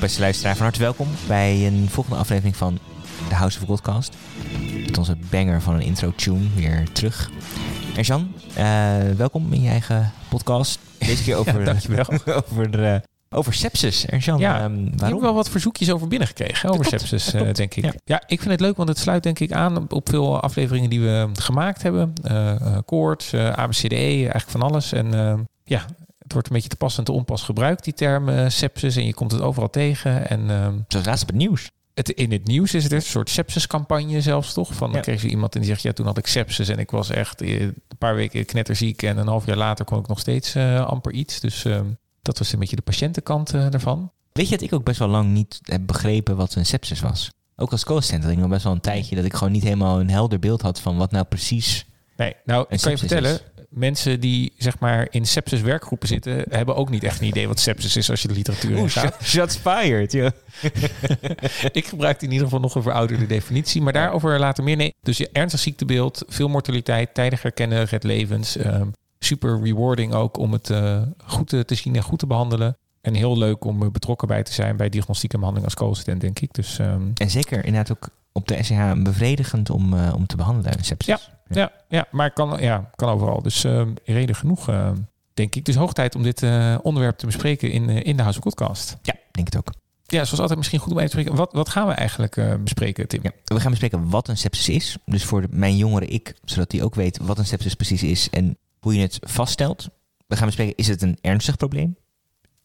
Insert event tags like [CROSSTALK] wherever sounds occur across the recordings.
beste luisteraar, van harte welkom bij een volgende aflevering van de House of Podcast. Met onze banger van een intro-tune weer terug. En Jan, uh, welkom in je eigen podcast. Deze keer [LAUGHS] over, ja, dankjewel. [LAUGHS] over, uh, over sepsis. En Jan, ja, um, ik waarom? heb wel wat verzoekjes over binnengekregen over klopt, sepsis, uh, klopt. denk ik. Ja. Ja. ik vind het leuk, want het sluit denk ik aan op, veel afleveringen die we gemaakt hebben. Koorts, ABCDE, eigenlijk van alles. En ja, het wordt een beetje te pas en te onpas gebruikt, die term uh, sepsis. En je komt het overal tegen. En, uh, Zoals laatst op het nieuws. het, in het nieuws is het een soort sepsiscampagne zelfs toch? Van, dan kreeg je iemand en die zegt, ja, toen had ik sepsis en ik was echt eh, een paar weken knetterziek. En een half jaar later kon ik nog steeds uh, amper iets. Dus uh, dat was een beetje de patiëntenkant daarvan. Weet je dat ik ook best wel lang niet heb begrepen wat een sepsis was? Ook als had ik nog best wel een tijdje dat ik gewoon niet helemaal een helder beeld had van wat nou precies Nee, nou, ik kan je vertellen, is. Mensen die zeg maar in sepsis werkgroepen zitten, hebben ook niet echt een idee wat sepsis is als je de literatuur in gaat. shots fired, joh. [LAUGHS] ik gebruik in ieder geval nog een verouderde definitie, maar daarover later meer. Nee, dus je ernstig ziektebeeld, veel mortaliteit, tijdig herkennen, red levens. Um, super rewarding ook om het uh, goed te, te, zien en goed te behandelen. En heel leuk om uh, betrokken bij te zijn bij diagnostiek en behandeling als co-assistent, denk ik. Dus, um, En zeker inderdaad ook op de SCH bevredigend om, uh, om te behandelen, sepsis. Ja, ja, ja maar kan, ja, kan overal. Dus uh, reden genoeg, uh, denk ik. Dus hoog tijd om dit uh, onderwerp te bespreken in, in de House Podcast. Ja, denk het ook. Ja, zoals altijd misschien goed om even te spreken. Wat, wat gaan we eigenlijk uh, bespreken, Tim? Ja, we gaan bespreken wat een sepsis is. Dus voor de, mijn jongere ik, zodat hij ook weet wat een sepsis precies is en hoe je het vaststelt. We gaan bespreken, is het een ernstig probleem?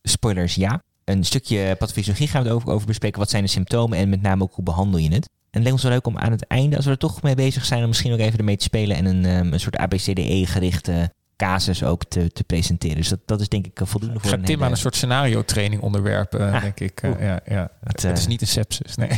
Spoilers, ja. Een stukje pathofysiologie gaan we het over, over bespreken. Wat zijn de symptomen en met name ook hoe behandel je het? En het ons wel leuk om aan het einde, als we er toch mee bezig zijn, om misschien ook even ermee te spelen en een, um, een soort ABCDE-gerichte casus ook te, te presenteren. Dus dat, dat is denk ik voldoende voor Ga een Tim hele... aan een soort scenario-training onderwerpen, Ah, denk ik. Cool. ja, ja. Het, Het is eh, niet een sepsis, nee.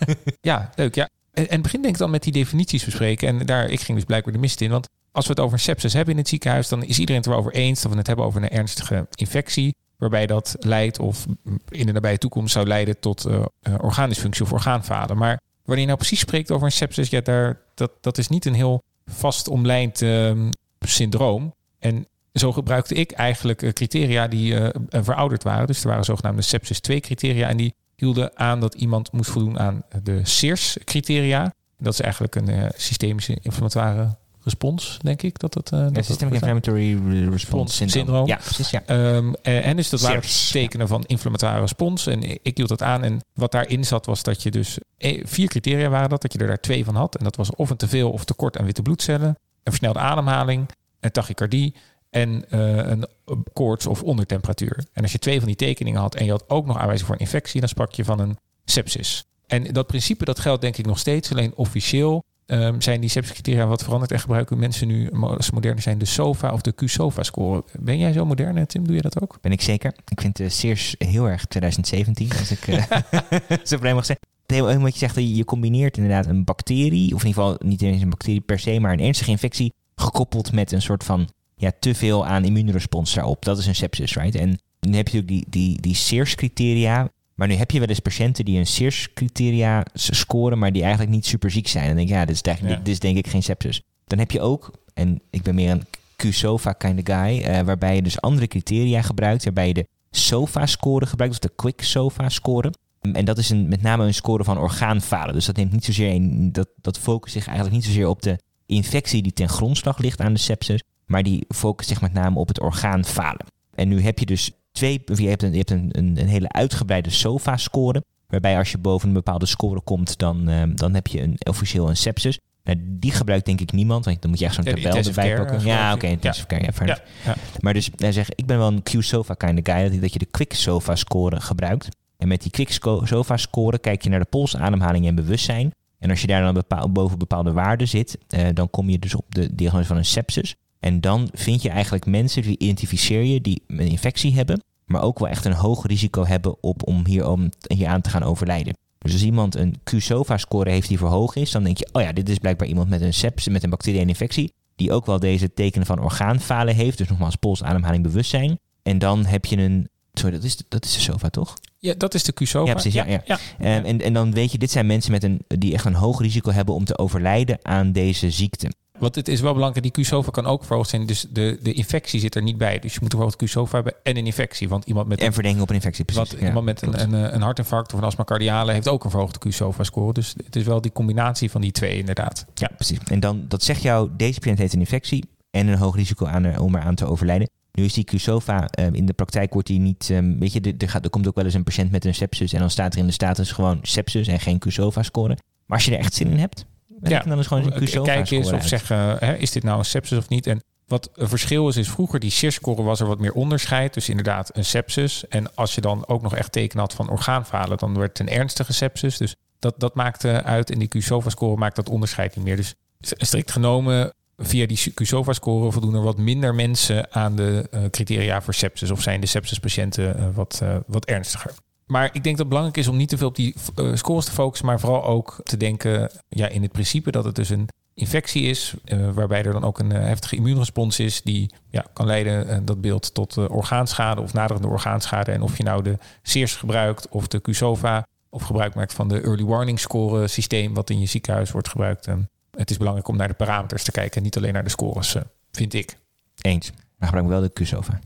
[LAUGHS] ja, leuk, ja. En, en begin denk ik dan met die definities bespreken. En daar, ik ging dus blijkbaar de mist in. Want als we het over een sepsis hebben in het ziekenhuis, dan is iedereen het erover eens dat we het hebben over een ernstige infectie. Waarbij dat leidt of in de nabije toekomst zou leiden tot uh, orgaandysfunctie of orgaanfalen. Maar wanneer je nou precies spreekt over een sepsis, ja, daar, dat, dat is niet een heel vast omlijnd uh, syndroom. En zo gebruikte ik eigenlijk uh, criteria die uh, verouderd waren. Dus er waren zogenaamde sepsis 2 criteria. En die hielden aan dat iemand moest voldoen aan de SEERS-criteria. Dat is eigenlijk een systemische inflammatoire respons, denk ik. Dat het, uh, Ja, dat Systemic Inflammatory Response Syndrome. syndroom. Ja, precies, ja. Um, uh, en dus dat waren tekenen van inflammatoire respons. En ik hield dat aan. En wat daarin zat was dat je dus... eh, Vier criteria waren dat, dat je er daar twee van had. En dat was of een teveel of tekort aan witte bloedcellen. Een versnelde ademhaling. Een tachycardie. En uh, een koorts of ondertemperatuur. En als je twee van die tekeningen had... en je had ook nog aanwijzing voor een infectie... dan sprak je van een sepsis. En dat principe dat geldt denk ik nog steeds. Alleen officieel um, zijn die sepsiscriteria wat veranderd en gebruiken mensen nu, als ze moderner zijn, de SOFA of de Q-SOFA-score. Ben jij zo modern, Tim? Doe je dat ook? Ben ik zeker. Ik vind uh, Sears heel erg 2017, als ik uh, [LAUGHS] zo vrij mag zeggen. Heel, wat je zegt, je combineert inderdaad een bacterie, of in ieder geval niet eens een bacterie per se, maar een ernstige infectie, gekoppeld met een soort van ja, te veel aan immuunrespons daarop. Dat is een sepsis, right? En dan heb je natuurlijk die, die, die Sears-criteria, maar nu heb je wel eens patiënten die een Sears-criteria scoren, maar die eigenlijk niet super ziek zijn. En dan denk ik, ja, dit is, ja. dit is denk ik geen sepsis. Dan heb je ook, en ik ben meer een Q-SOFA kind of guy, uh, waarbij je dus andere criteria gebruikt, waarbij je de SOFA-score gebruikt, of de Quick SOFA-score. En dat is een, met name een score van orgaanfalen. Dus dat neemt niet zozeer in, dat, dat focust zich eigenlijk niet zozeer op de infectie die ten grondslag ligt aan de sepsis, maar die focust zich met name op het orgaanfalen. En nu heb je dus twee, je hebt een, je hebt een, een, een hele uitgebreide SOFA-score, waarbij als je boven een bepaalde score komt, dan, uh, dan heb je een, officieel een sepsis. Nou, die gebruikt denk ik niemand, want dan moet je echt zo'n tabel erbij pakken. Ja, oké, okay, intensive care, ja, fair ja, ja. Maar dus, hij zegt, ik ben wel een Q-SOFA kind of guy, dat je de Quick SOFA-score gebruikt. En met die Quick SOFA-score kijk je naar de polsademhaling en bewustzijn. En als je daar dan bepaal, boven bepaalde waarden zit, uh, dan kom je dus op de diagnose van een sepsis. En dan vind je eigenlijk mensen, die identificeer je, die een infectie hebben, maar ook wel echt een hoog risico hebben op, om, hier, om hier aan te gaan overlijden. Dus als iemand een Q-SOFA-score heeft die verhoogd is, dan denk je, oh ja, dit is blijkbaar iemand met een sepsis, met een bacteriële infectie, die ook wel deze tekenen van orgaanfalen heeft. Dus nogmaals, pols, ademhaling, bewustzijn. En dan heb je een, sorry, dat is de, dat is de SOFA, toch? Ja, dat is de Q-SOFA. Ja, precies. Ja, ja. ja. Um, en, en dan weet je, dit zijn mensen met een, die echt een hoog risico hebben om te overlijden aan deze ziekte. Want het is wel belangrijk, die Q-SOFA kan ook verhoogd zijn. Dus de, de infectie zit er niet bij. Dus je moet bijvoorbeeld Q-SOFA hebben en een infectie. Want iemand met En verdenking op een infectie, precies. Want Ja, iemand met een, een, een hartinfarct of een astma cardiale heeft ook een verhoogde Q-SOFA-score. Dus het is wel die combinatie van die twee inderdaad. Ja, precies. En dan, dat zegt jou, deze patiënt heeft een infectie en een hoog risico aan er, om eraan te overlijden. Nu is die Q-SOFA, eh, in de praktijk wordt die niet, ehm, weet je, er, er, gaat, er komt ook wel eens een patiënt met een sepsis en dan staat er in de status gewoon sepsis en geen Q-SOFA-score. Maar als je er echt zin in hebt, Ja, dan is gewoon een Kijk eens of zeggen, hè, is dit nou een sepsis of niet? En wat een verschil is, is vroeger die SIR-score was er wat meer onderscheid. Dus inderdaad een sepsis. En als je dan ook nog echt teken had van orgaanfalen, dan werd het een ernstige sepsis. Dus dat, dat maakte uit. En die Q-SOFA-score maakt dat onderscheid niet meer. Dus strikt genomen, via die Q-SOFA-score voldoen er wat minder mensen aan de eh, criteria voor sepsis. Of zijn de sepsispatiënten eh, wat, eh, wat ernstiger. Maar ik denk dat het belangrijk is om niet te veel op die eh, scores te focussen, maar vooral ook te denken ja, in het principe dat het dus een infectie is, eh, waarbij er dan ook een eh, heftige immuunrespons is, die ja, kan leiden, dat beeld, tot orgaanschade of naderende orgaanschade. En of je nou de SEERS gebruikt of de QSOFA of gebruik maakt van de early warning score systeem, wat in je ziekenhuis wordt gebruikt. En het is belangrijk om naar de parameters te kijken en niet alleen naar de scores, vind ik. Eens. Maar gebruik wel de Q-SOFA.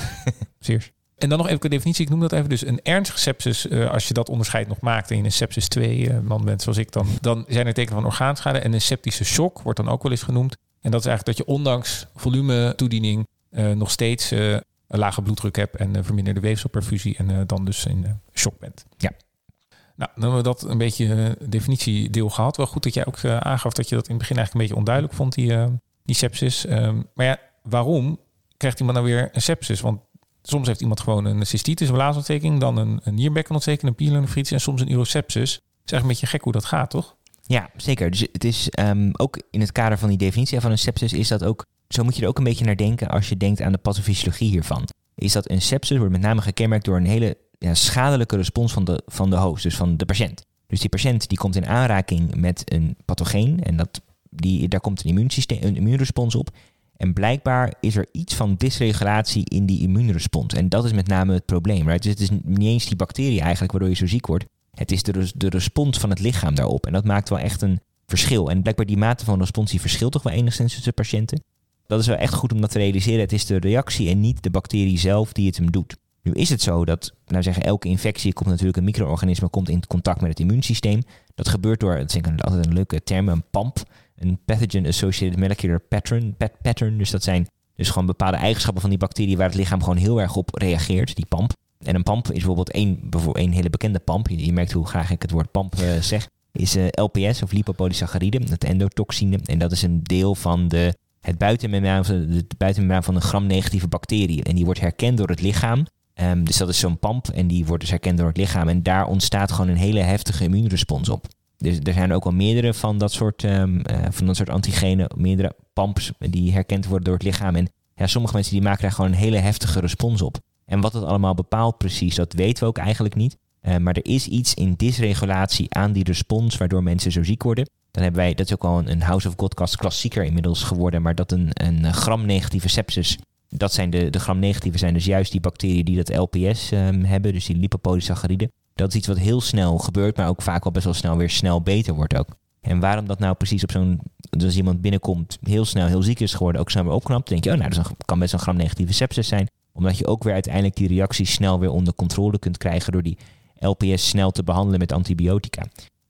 [LAUGHS] SEERS. En dan nog even de definitie, ik noem dat even. Dus een ernstige sepsis, eh, als je dat onderscheid nog maakt en je een sepsis 2 eh, man bent zoals ik, dan, dan zijn er tekenen van orgaanschade. En een septische shock wordt dan ook wel eens genoemd. En dat is eigenlijk dat je ondanks volume toediening eh, nog steeds een lage bloeddruk hebt en verminderde weefselperfusie en dan dus in shock bent. Ja. Nou, dan hebben we dat een beetje definitiedeel gehad. Wel goed dat jij ook aangaf dat je dat in het begin eigenlijk een beetje onduidelijk vond, die, die sepsis. Ehm, maar ja, waarom krijgt iemand nou weer een sepsis? Want Soms heeft iemand gewoon een cystitis, een blaasontsteking, dan een, een nierbekkenontsteking, een pyelonephritis en soms een urosepsis. Het is eigenlijk een beetje gek hoe dat gaat, toch? Ja, zeker. Dus het is ehm, ook in het kader van die definitie van een sepsis is dat ook, zo moet je er ook een beetje naar denken als je denkt aan de pathofysiologie hiervan. Is dat een sepsis wordt met name gekenmerkt door een hele ja, schadelijke respons van de, van de host, dus van de patiënt. Dus die patiënt die komt in aanraking met een pathogeen en dat, die, daar komt een, immuunsysteem, een immuunrespons op. En blijkbaar is er iets van dysregulatie in die immuunrespons. En dat is met name het probleem. Right? Dus het is niet eens die bacterie eigenlijk waardoor je zo ziek wordt. Het is de, de respons van het lichaam daarop. En dat maakt wel echt een verschil. En blijkbaar die mate van respons die verschilt toch wel enigszins tussen patiënten. Dat is wel echt goed om dat te realiseren. Het is de reactie en niet de bacterie zelf die het hem doet. Nu is het zo dat, nou zeggen, elke infectie komt natuurlijk een micro-organisme komt in contact met het immuunsysteem. Dat gebeurt door, dat is altijd een leuke term, een PAMP, een Pathogen Associated Molecular Pattern, pat- pattern. Dus dat zijn dus gewoon bepaalde eigenschappen van die bacterie waar het lichaam gewoon heel erg op reageert, die PAMP. En een PAMP is bijvoorbeeld één, bijvoorbeeld één hele bekende PAMP. Je, je merkt hoe graag ik het woord PAMP eh, zeg. Is eh, LPS of lipopolysaccharide, het endotoxine. En dat is een deel van de, het buitenmembraan, de buitenmembraan van een gram-negatieve bacterie. En die wordt herkend door het lichaam. Ehm, dus dat is zo'n PAMP en die wordt dus herkend door het lichaam. En daar ontstaat gewoon een hele heftige immuunrespons op. Dus er zijn ook wel meerdere van dat soort, ehm, eh, van dat soort antigenen, meerdere PAMPs die herkend worden door het lichaam. En ja, sommige mensen die maken daar gewoon een hele heftige respons op. En wat het allemaal bepaalt precies, dat weten we ook eigenlijk niet. Eh, maar er is iets in dysregulatie aan die respons waardoor mensen zo ziek worden. Dan hebben wij, dat is ook al een, House of Godcast klassieker inmiddels geworden, maar dat een, een gram-negatieve sepsis, dat zijn de, de gram-negatieve zijn dus juist die bacteriën die dat LPS ehm, hebben, dus die lipopolysaccharide. Dat is iets wat heel snel gebeurt, maar ook vaak wel best wel snel weer snel beter wordt ook. En waarom dat nou precies op zo'n, dus als iemand binnenkomt, heel snel heel ziek is geworden, ook snel weer opknapt, dan denk je, oh nou, dat kan best een gram-negatieve sepsis zijn. Omdat je ook weer uiteindelijk die reactie snel weer onder controle kunt krijgen door die LPS snel te behandelen met antibiotica.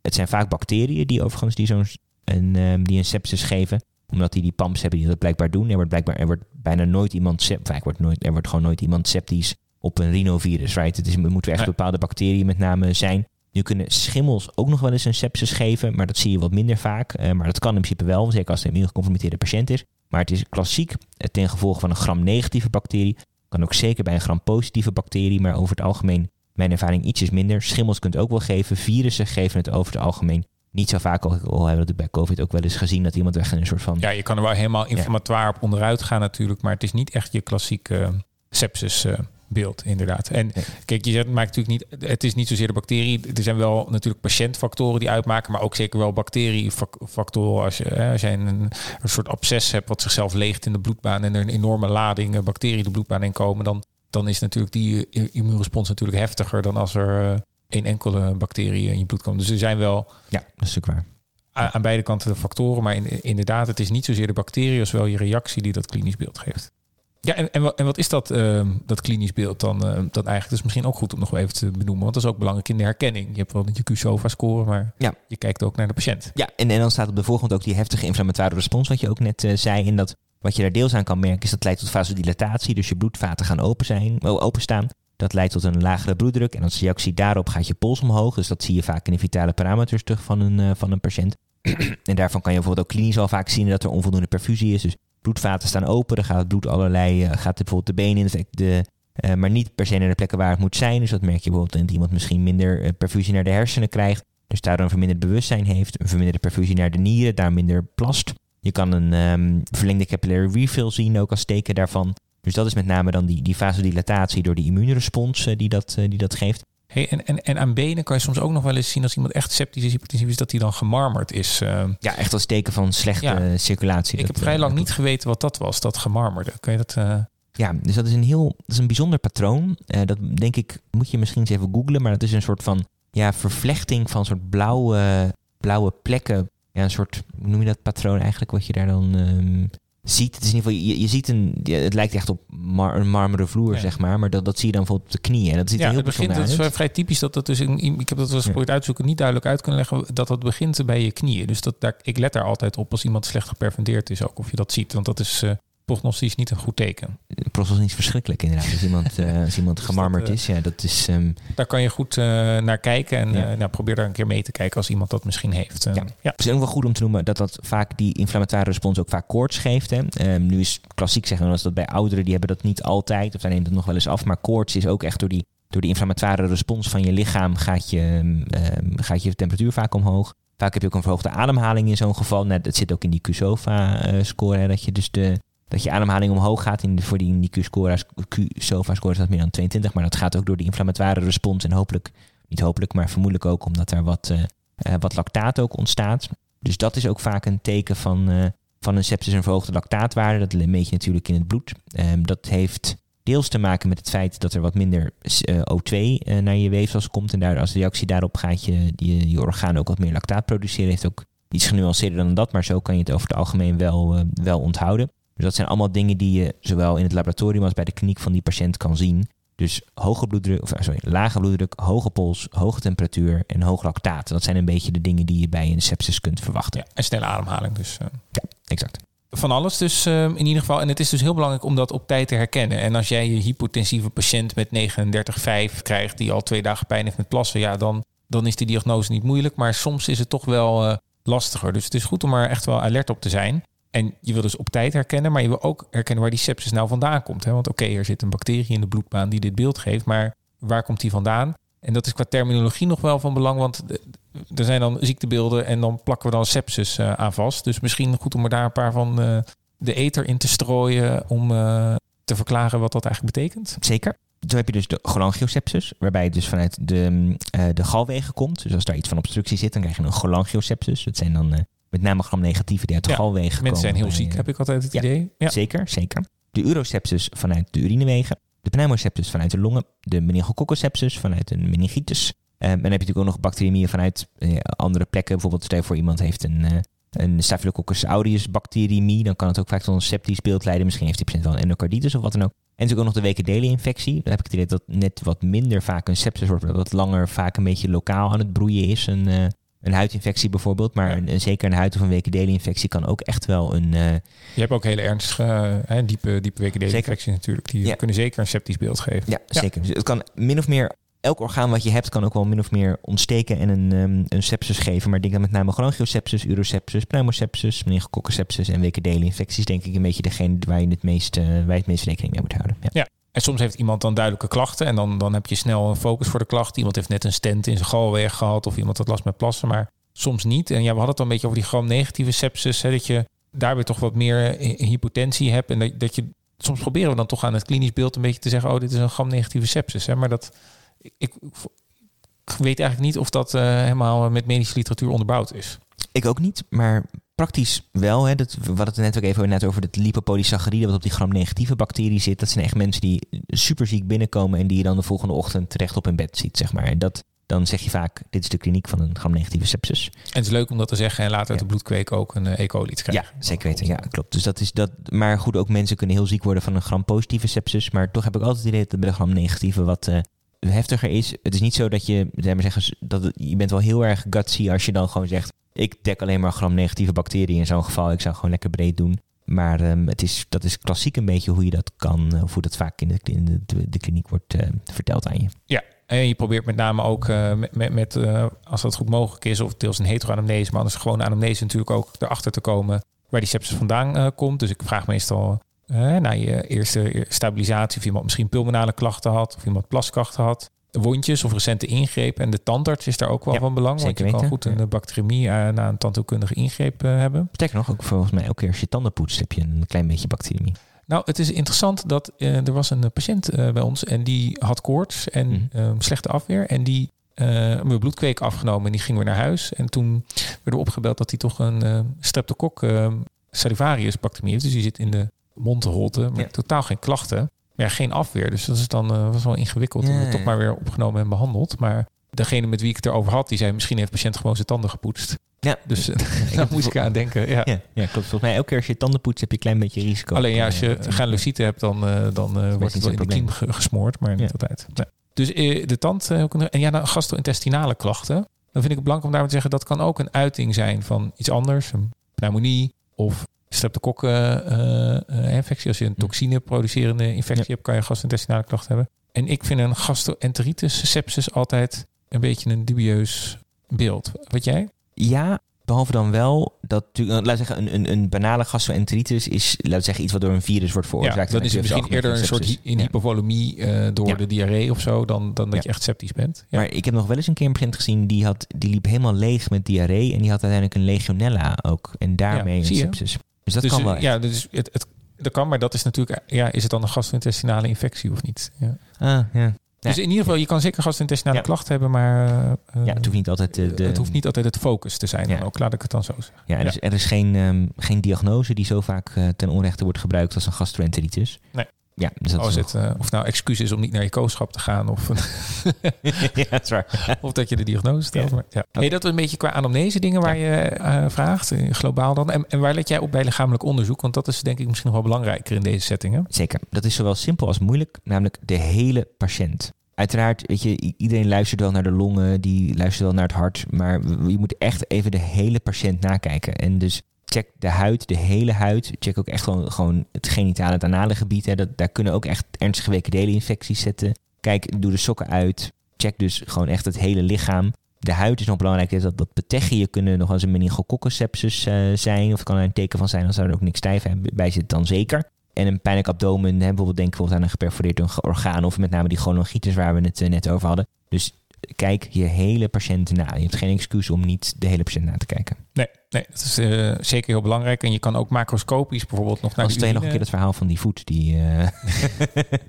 Het zijn vaak bacteriën die overigens die zo'n een, ehm, die een sepsis geven, omdat die die pumps hebben die dat blijkbaar doen. Er wordt blijkbaar er wordt bijna nooit iemand vaak wordt nooit, er wordt gewoon nooit iemand septisch op een rhinovirus, right? Het is, het moeten echt bepaalde bacteriën met name zijn. Nu kunnen schimmels ook nog wel eens een sepsis geven, maar dat zie je wat minder vaak. Eh, maar dat kan in principe wel, zeker als het een immuungecompromitteerde patiënt is. Maar het is klassiek eh, ten gevolge van een gram-negatieve bacterie. Kan ook zeker bij een gram-positieve bacterie, maar over het algemeen, mijn ervaring, ietsjes minder. Schimmels kunt ook wel geven. Virussen geven het over het algemeen niet zo vaak. Al al hebben we dat bij COVID ook wel eens gezien, dat iemand echt in een soort van... Ja, je kan er wel helemaal inflammatoire op onderuit gaan natuurlijk, maar het is niet echt je klassieke eh, sepsis eh, beeld inderdaad. En kijk, je zegt, het maakt natuurlijk niet, het is niet zozeer de bacterie. Er zijn wel natuurlijk patiëntfactoren die uitmaken, maar ook zeker wel bacteriefactoren. Als je, hè, als je een, een soort absces hebt wat zichzelf leegt in de bloedbaan en er een enorme lading eh, bacteriën de bloedbaan in komen, dan, dan is natuurlijk die immuunrespons natuurlijk heftiger dan als er eh, één enkele bacterie in je bloed komt. Dus er zijn wel Ja, dat is natuurlijk waar. aan beide kanten de factoren. Maar in, inderdaad, het is niet zozeer de bacterie als wel je reactie die dat klinisch beeld geeft. Ja, en, en, wat, en wat is dat, uh, dat klinisch beeld dan, uh, dan eigenlijk? Dat is misschien ook goed om nog even te benoemen. Want dat is ook belangrijk in de herkenning. Je hebt wel je Q-SOFA-score, maar ja. je kijkt ook naar de patiënt. Ja, en, en dan staat op de voorgrond ook die heftige inflammatoire respons, wat je ook net uh, zei. En dat wat je daar deels aan kan merken, is dat leidt tot vasodilatatie. Dus je bloedvaten gaan open zijn, openstaan. Dat leidt tot een lagere bloeddruk. En als reactie daarop gaat je pols omhoog. Dus dat zie je vaak in de vitale parameters terug van een, van een patiënt. [CLEARS THROAT] en daarvan kan je bijvoorbeeld ook klinisch al vaak zien dat er onvoldoende perfusie is. Dus bloedvaten staan open, dan gaat het bloed allerlei, uh, gaat bijvoorbeeld de benen in, de, uh, maar niet per se naar de plekken waar het moet zijn. Dus dat merk je bijvoorbeeld dat iemand misschien minder uh, perfusie naar de hersenen krijgt, dus daardoor een verminderd bewustzijn heeft, een verminderde perfusie naar de nieren, daar minder plast. Je kan een um, verlengde capillary refill zien, ook als teken daarvan. Dus dat is met name dan die, die vasodilatatie door die immuunrespons die, dat, die dat geeft. Hey, en, en, en aan benen kan je soms ook nog wel eens zien als iemand echt septisch is, hypertensief is, dat hij dan gemarmerd is. Uh, ja, echt als teken van slechte ja. circulatie. Ik heb vrij lang niet geweten wat dat was, dat gemarmerde. Kun je dat... Uh... Ja, dus dat is een heel, dat is een bijzonder patroon. Uh, dat denk ik, moet je misschien eens even googlen, maar dat is een soort van ja, vervlechting van soort blauwe, blauwe plekken. Ja, een soort, hoe noem je dat patroon eigenlijk, wat je daar dan um, ziet. Het is in ieder geval, je, je ziet een, het lijkt echt op mar, een marmeren vloer, ja. zeg maar. Maar dat, dat zie je dan bijvoorbeeld op de knieën. Dat ziet ja, heel het begint, dat is vrij typisch dat dat dus, in, ik heb dat wel eens geprobeerd ja. uitzoeken, niet duidelijk uit kunnen leggen, dat dat begint bij je knieën. Dus dat, daar, ik let daar altijd op als iemand slecht geperfundeerd is, ook of je dat ziet. Want dat is uh, prognostisch niet een goed teken. Prognostisch is verschrikkelijk inderdaad. Als iemand, uh, [LAUGHS] als iemand dus gemarmerd dat, uh, is, ja, dat is... Um, daar kan je goed uh, naar kijken en ja. nou, probeer daar een keer mee te kijken als iemand dat misschien heeft. ja. Het is ook wel goed om te noemen dat dat vaak die inflammatoire respons ook vaak koorts geeft. Hè. Um, nu is klassiek zeggen we dat bij ouderen, die hebben dat niet altijd, of daar neemt het nog wel eens af. Maar koorts is ook echt door die, door die inflammatoire respons van je lichaam gaat je, um, gaat je temperatuur vaak omhoog. Vaak heb je ook een verhoogde ademhaling in zo'n geval. Nou, dat zit ook in die QSOFA-score, dat je dus de dat je ademhaling omhoog gaat. In de, voor die, die Q-SOFA-score is dat meer dan 22. Maar dat gaat ook door die inflammatoire respons. En hopelijk, niet hopelijk, maar vermoedelijk ook omdat er wat, uh, uh, wat lactaat ook ontstaat. Dus dat is ook vaak een teken van, uh, van een sepsis en verhoogde lactaatwaarde. Dat meet je natuurlijk in het bloed. Um, dat heeft deels te maken met het feit dat er wat minder O2 naar je weefsels komt. En daar, als reactie daarop gaat je, je, je orgaan ook wat meer lactaat produceren. Heeft ook iets genuanceerder dan dat, maar zo kan je het over het algemeen wel, wel onthouden. Dus dat zijn allemaal dingen die je zowel in het laboratorium als bij de kliniek van die patiënt kan zien. Dus hoge bloeddruk, of sorry, lage bloeddruk, hoge pols, hoge temperatuur en hoog lactaat. Dat zijn een beetje de dingen die je bij een sepsis kunt verwachten. Ja, en snelle ademhaling dus. Uh. Ja, exact. Van alles dus uh, in ieder geval. En het is dus heel belangrijk om dat op tijd te herkennen. En als jij je hypotensieve patiënt met 39,5 krijgt die al twee dagen pijn heeft met plassen, ja, dan, dan is die diagnose niet moeilijk. Maar soms is het toch wel uh, lastiger. Dus het is goed om er echt wel alert op te zijn. En je wil dus op tijd herkennen, maar je wil ook herkennen waar die sepsis nou vandaan komt. Hè? Want oké, er zit een bacterie in de bloedbaan die dit beeld geeft, maar waar komt die vandaan? En dat is qua terminologie nog wel van belang, want er zijn dan ziektebeelden en dan plakken we dan sepsis uh, aan vast. Dus misschien goed om er daar een paar van uh, de ether in te strooien om te verklaren wat dat eigenlijk betekent. Zeker. Toen heb je dus de cholangiosepsis, waarbij het dus vanuit de, de galwegen komt. Dus als daar iets van obstructie zit, dan krijg je een cholangiosepsis. Dat zijn dan met name gram-negatieve die uit de ja, galwegen mensen komen. Mensen zijn heel ziek, heb ik altijd het ja, idee. Ja. Zeker, zeker. De urosepsis vanuit de urinewegen. De pneumosepsis vanuit de longen. De meningococcocepsis vanuit een meningitis. Um, en dan heb je natuurlijk ook nog bacteriëmieën vanuit uh, andere plekken. Bijvoorbeeld stel je voor iemand heeft een, uh, een Staphylococcus aureus bacteriëmie. Dan kan het ook vaak tot een septisch beeld leiden. Misschien heeft die patiënt wel een endocarditis of wat dan ook. En natuurlijk ook nog de Wekerdele-infectie. Dan heb ik het idee dat net wat minder vaak een sepsis wordt. Dat wat langer vaak een beetje lokaal aan het broeien is. Een, uh, een huidinfectie bijvoorbeeld, maar ja. een, een, zeker een huid- of een wekendelinfectie kan ook echt wel een... Uh, je hebt ook hele ernstige, uh, diepe, diepe wekendelinfecties natuurlijk. Die ja. kunnen zeker een septisch beeld geven. Ja, ja, zeker. Dus het kan min of meer... Elk orgaan wat je hebt kan ook wel min of meer ontsteken en een, um, een sepsis geven. Maar ik denk dat met name cholangiosepsis, urosepsis, pneumosepsis, meningococcocepsis en wekendelinfecties denk ik een beetje degene waar je het meest, uh, waar je het meest rekening mee moet houden. Ja. En soms heeft iemand dan duidelijke klachten en dan, dan heb je snel een focus voor de klacht. Iemand heeft net een stent in zijn galweg gehad of iemand had last met plassen, maar soms niet. En ja, we hadden het al een beetje over die gram-negatieve sepsis, hè, dat je daar weer toch wat meer hypotensie hebt en dat, dat je soms proberen we dan toch aan het klinisch beeld een beetje te zeggen, oh, dit is een gram-negatieve sepsis. Hè, maar dat ik, weet eigenlijk niet of dat uh, helemaal met medische literatuur onderbouwd is. Ik ook niet, maar praktisch wel. Hè, dat, we hadden het net ook even net over het lipopolysaccharide wat op die gram-negatieve bacterie zit. Dat zijn echt mensen die super ziek binnenkomen en die je dan de volgende ochtend terecht op in bed ziet, zeg maar. En dat, dan zeg je vaak, dit is de kliniek van een gram-negatieve sepsis. En het is leuk om dat te zeggen en later uit de bloedkweek ook een E. coli te krijgen. Ja, zeker weten. Ja, klopt. Dus dat is dat. Maar goed, ook mensen kunnen heel ziek worden van een gram-positieve sepsis. Maar toch heb ik altijd het idee dat bij de gram-negatieve wat uh, heftiger is. Het is niet zo dat je, zeg maar zeggen, dat je bent wel heel erg gutsy als je dan gewoon zegt, ik dek alleen maar gram-negatieve bacteriën in zo'n geval. Ik zou gewoon lekker breed doen. Maar um, het is, dat is klassiek een beetje hoe je dat kan, of hoe dat vaak in de, in de, de kliniek wordt uh, verteld aan je. Ja, en je probeert met name ook uh, met, met, uh, als dat goed mogelijk is, of deels een heteroanamnese, maar anders gewoon anamnese natuurlijk ook erachter te komen waar die sepsis vandaan komt. Dus ik vraag meestal na je eerste stabilisatie of iemand misschien pulmonale klachten had, of iemand plasklachten had, wondjes of recente ingrepen. En de tandarts is daar ook wel Ja, van belang, want je zeker kan weten. goed een bacteremie na een tandheelkundige ingreep hebben. Sterker nog, ook volgens mij elke keer als je tanden poetst heb je een klein beetje bacteriëmie. Nou, het is interessant dat uh, er was een patiënt uh, bij ons en die had koorts en Mhm. uh, slechte afweer. En die uh, mijn bloedkweek afgenomen en die ging weer naar huis. En toen werden we opgebeld dat hij toch een streptokok salivarius bacterie heeft. Dus die zit in de mondholte, maar Ja. totaal geen klachten. Maar ja, geen afweer. Dus dat is dan uh, was wel ingewikkeld. Ja, en toch maar weer opgenomen en behandeld. Maar degene met wie ik het erover had, die zei misschien heeft de patiënt gewoon zijn tanden gepoetst. Ja, Dus [LAUGHS] uh, heb [LAUGHS] daar moest ik aan denken. Ja. Ja, ja, klopt. Volgens mij elke keer als je tanden poetst heb je een klein beetje risico. Alleen ja, als je Eh, granulocyten hebt, dan, uh, dan uh, wordt het wel in de probleem. kiem ge- gesmoord, maar niet Ja. altijd. Nee. Dus uh, de tand uh, en ja, nou, gastrointestinale klachten. Dan vind ik het belangrijk om daar te zeggen dat kan ook een uiting zijn van iets anders, een pneumonie of streptokokken-infectie. Als je een toxine producerende infectie Ja. hebt, kan je gastrointestinale klachten hebben. En ik vind een gastroenteritis sepsis altijd een beetje een dubieus beeld. Wat jij? Ja, behalve dan wel dat natuurlijk, laat zeggen, een, een, een banale gastroenteritis is, laat zeggen, iets wat door een virus wordt veroorzaakt. ja, En is misschien over eerder een soort sepsis. in hypovolemie eh, door Ja. de diarree of zo, dan, dan dat Ja. je echt septisch bent. Ja. Maar ik heb nog wel eens een keer een patiënt gezien die, had, die liep helemaal leeg met diarree en die had uiteindelijk een legionella ook. En daarmee een sepsis. Dus dat dus, kan eh, wel. echt. Ja, dus het, het, dat kan, maar dat is natuurlijk, ja, is het dan een gastrointestinale infectie of niet? Ja. Ah, ja. Dus in ieder geval, je kan zeker gastrointestinale Ja. klachten hebben, maar eh, ja, het hoeft niet altijd de, de, het hoeft niet altijd het focus te zijn. Ja. Dan ook laat ik het dan zo zeggen. Ja, er Ja. is, er is geen, ehm, geen diagnose die zo vaak eh, ten onrechte wordt gebruikt als een gastroenteritis. Nee. Ja, dus Als is het, eh, of nou excuus is om niet naar je kooschap te gaan of, [LAUGHS] ja, dat is waar. [LAUGHS] of dat je de diagnose stelt. Ja. Maar, ja. Hey, dat was een beetje qua anamnese dingen waar je eh, vraagt, eh, globaal dan. En, en waar let jij op bij lichamelijk onderzoek? Want dat is denk ik misschien nog wel belangrijker in deze settingen. Zeker. Dat is zowel simpel als moeilijk, namelijk de hele patiënt. Uiteraard, weet je, iedereen luistert wel naar de longen, die luistert wel naar het hart, maar je moet echt even de hele patiënt nakijken. En dus check de huid, de hele huid. Check ook echt gewoon, gewoon het genitale, het anale gebied. Hè. Dat, daar kunnen ook echt ernstige WKD-infecties zitten. Kijk, doe de sokken uit. Check dus gewoon echt het hele lichaam. De huid is nog belangrijk. Dat, dat beteggen kunnen nog eens een meningokokkencepsis eh zijn. Of het kan er een teken van zijn als er ook niks stijf bij zit, dan zeker. En een pijnlijk abdomen, hè, bijvoorbeeld denk bijvoorbeeld aan een geperforeerd orgaan. Of met name die cholongitis waar we het eh, net over hadden. Dus kijk je hele patiënt na. Je hebt geen excuus om niet de hele patiënt na te kijken. Nee, nee dat is eh, zeker heel belangrijk. En je kan ook macroscopisch bijvoorbeeld nog naar Als je nog een keer het verhaal van die voet. Die, eh.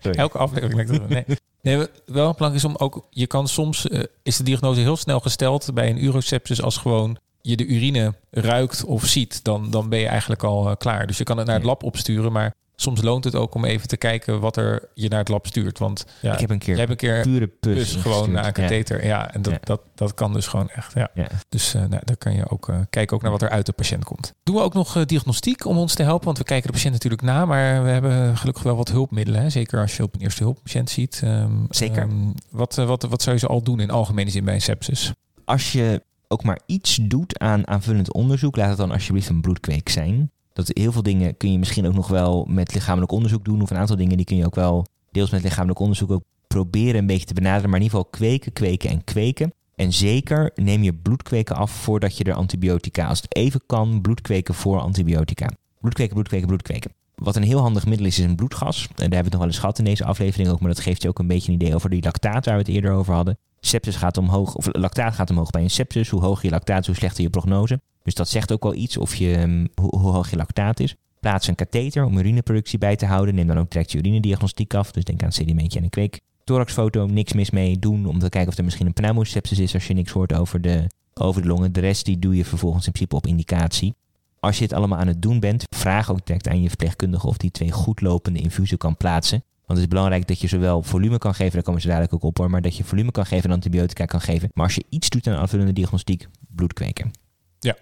[LAUGHS] Elke aflevering. Nee. Nee, wel belangrijk is om ook, je kan soms, eh, is de diagnose heel snel gesteld bij een urosepsis als gewoon je de urine ruikt of ziet, dan, dan ben je eigenlijk al klaar. Dus je kan het naar het lab opsturen, maar soms loont het ook om even te kijken wat er je naar het lab stuurt. Want ja, ik heb een keer een keer pure pus, gewoon naar een. Ja. katheter. Ja, en dat, Ja. Dat, dat kan dus gewoon echt. Ja. Ja. Dus eh nou, daar kan je ook eh, kijken ook naar wat er uit de patiënt komt. Doen we ook nog eh, diagnostiek om ons te helpen? Want we kijken de patiënt natuurlijk na, maar we hebben gelukkig wel wat hulpmiddelen. Hè? Zeker als je op een eerste hulppatiënt ziet. Ehm, Zeker. ehm, wat, wat, wat zou je ze al doen in algemene zin bij een sepsis? Als je ook maar iets doet aan aanvullend onderzoek, laat het dan alsjeblieft een bloedkweek zijn. Dat heel veel dingen kun je misschien ook nog wel met lichamelijk onderzoek doen. Of een aantal dingen die kun je ook wel deels met lichamelijk onderzoek ook proberen een beetje te benaderen. Maar in ieder geval kweken, kweken en kweken. En zeker neem je bloedkweken af voordat je er antibiotica, als het even kan, bloedkweken voor antibiotica. Bloedkweken, bloedkweken, bloedkweken. Wat een heel handig middel is, is een bloedgas. En daar hebben we nog wel eens gehad in deze aflevering ook. Maar dat geeft je ook een beetje een idee over die lactaat waar we het eerder over hadden. Sepsis gaat omhoog, of lactaat gaat omhoog bij een sepsis. Hoe hoger je lactaat, hoe slechter je prognose. Dus dat zegt ook wel iets of je, hm, hoe, hoog je lactaat is. Plaats een katheter om urineproductie bij te houden. Neem dan ook direct je urinediagnostiek af. Dus denk aan sedimentje en een kweek. Thoraxfoto, niks mis mee doen om te kijken of er misschien een pneumosepsis is als je niks hoort over de, over de longen. De rest die doe je vervolgens in principe op indicatie. Als je het allemaal aan het doen bent, vraag ook direct aan je verpleegkundige of die twee goed lopende infusen kan plaatsen. Want het is belangrijk dat je zowel volume kan geven, daar komen ze dadelijk ook op hoor, maar dat je volume kan geven en antibiotica kan geven. Maar als je iets doet aan aanvullende diagnostiek, bloed kweken. Ja,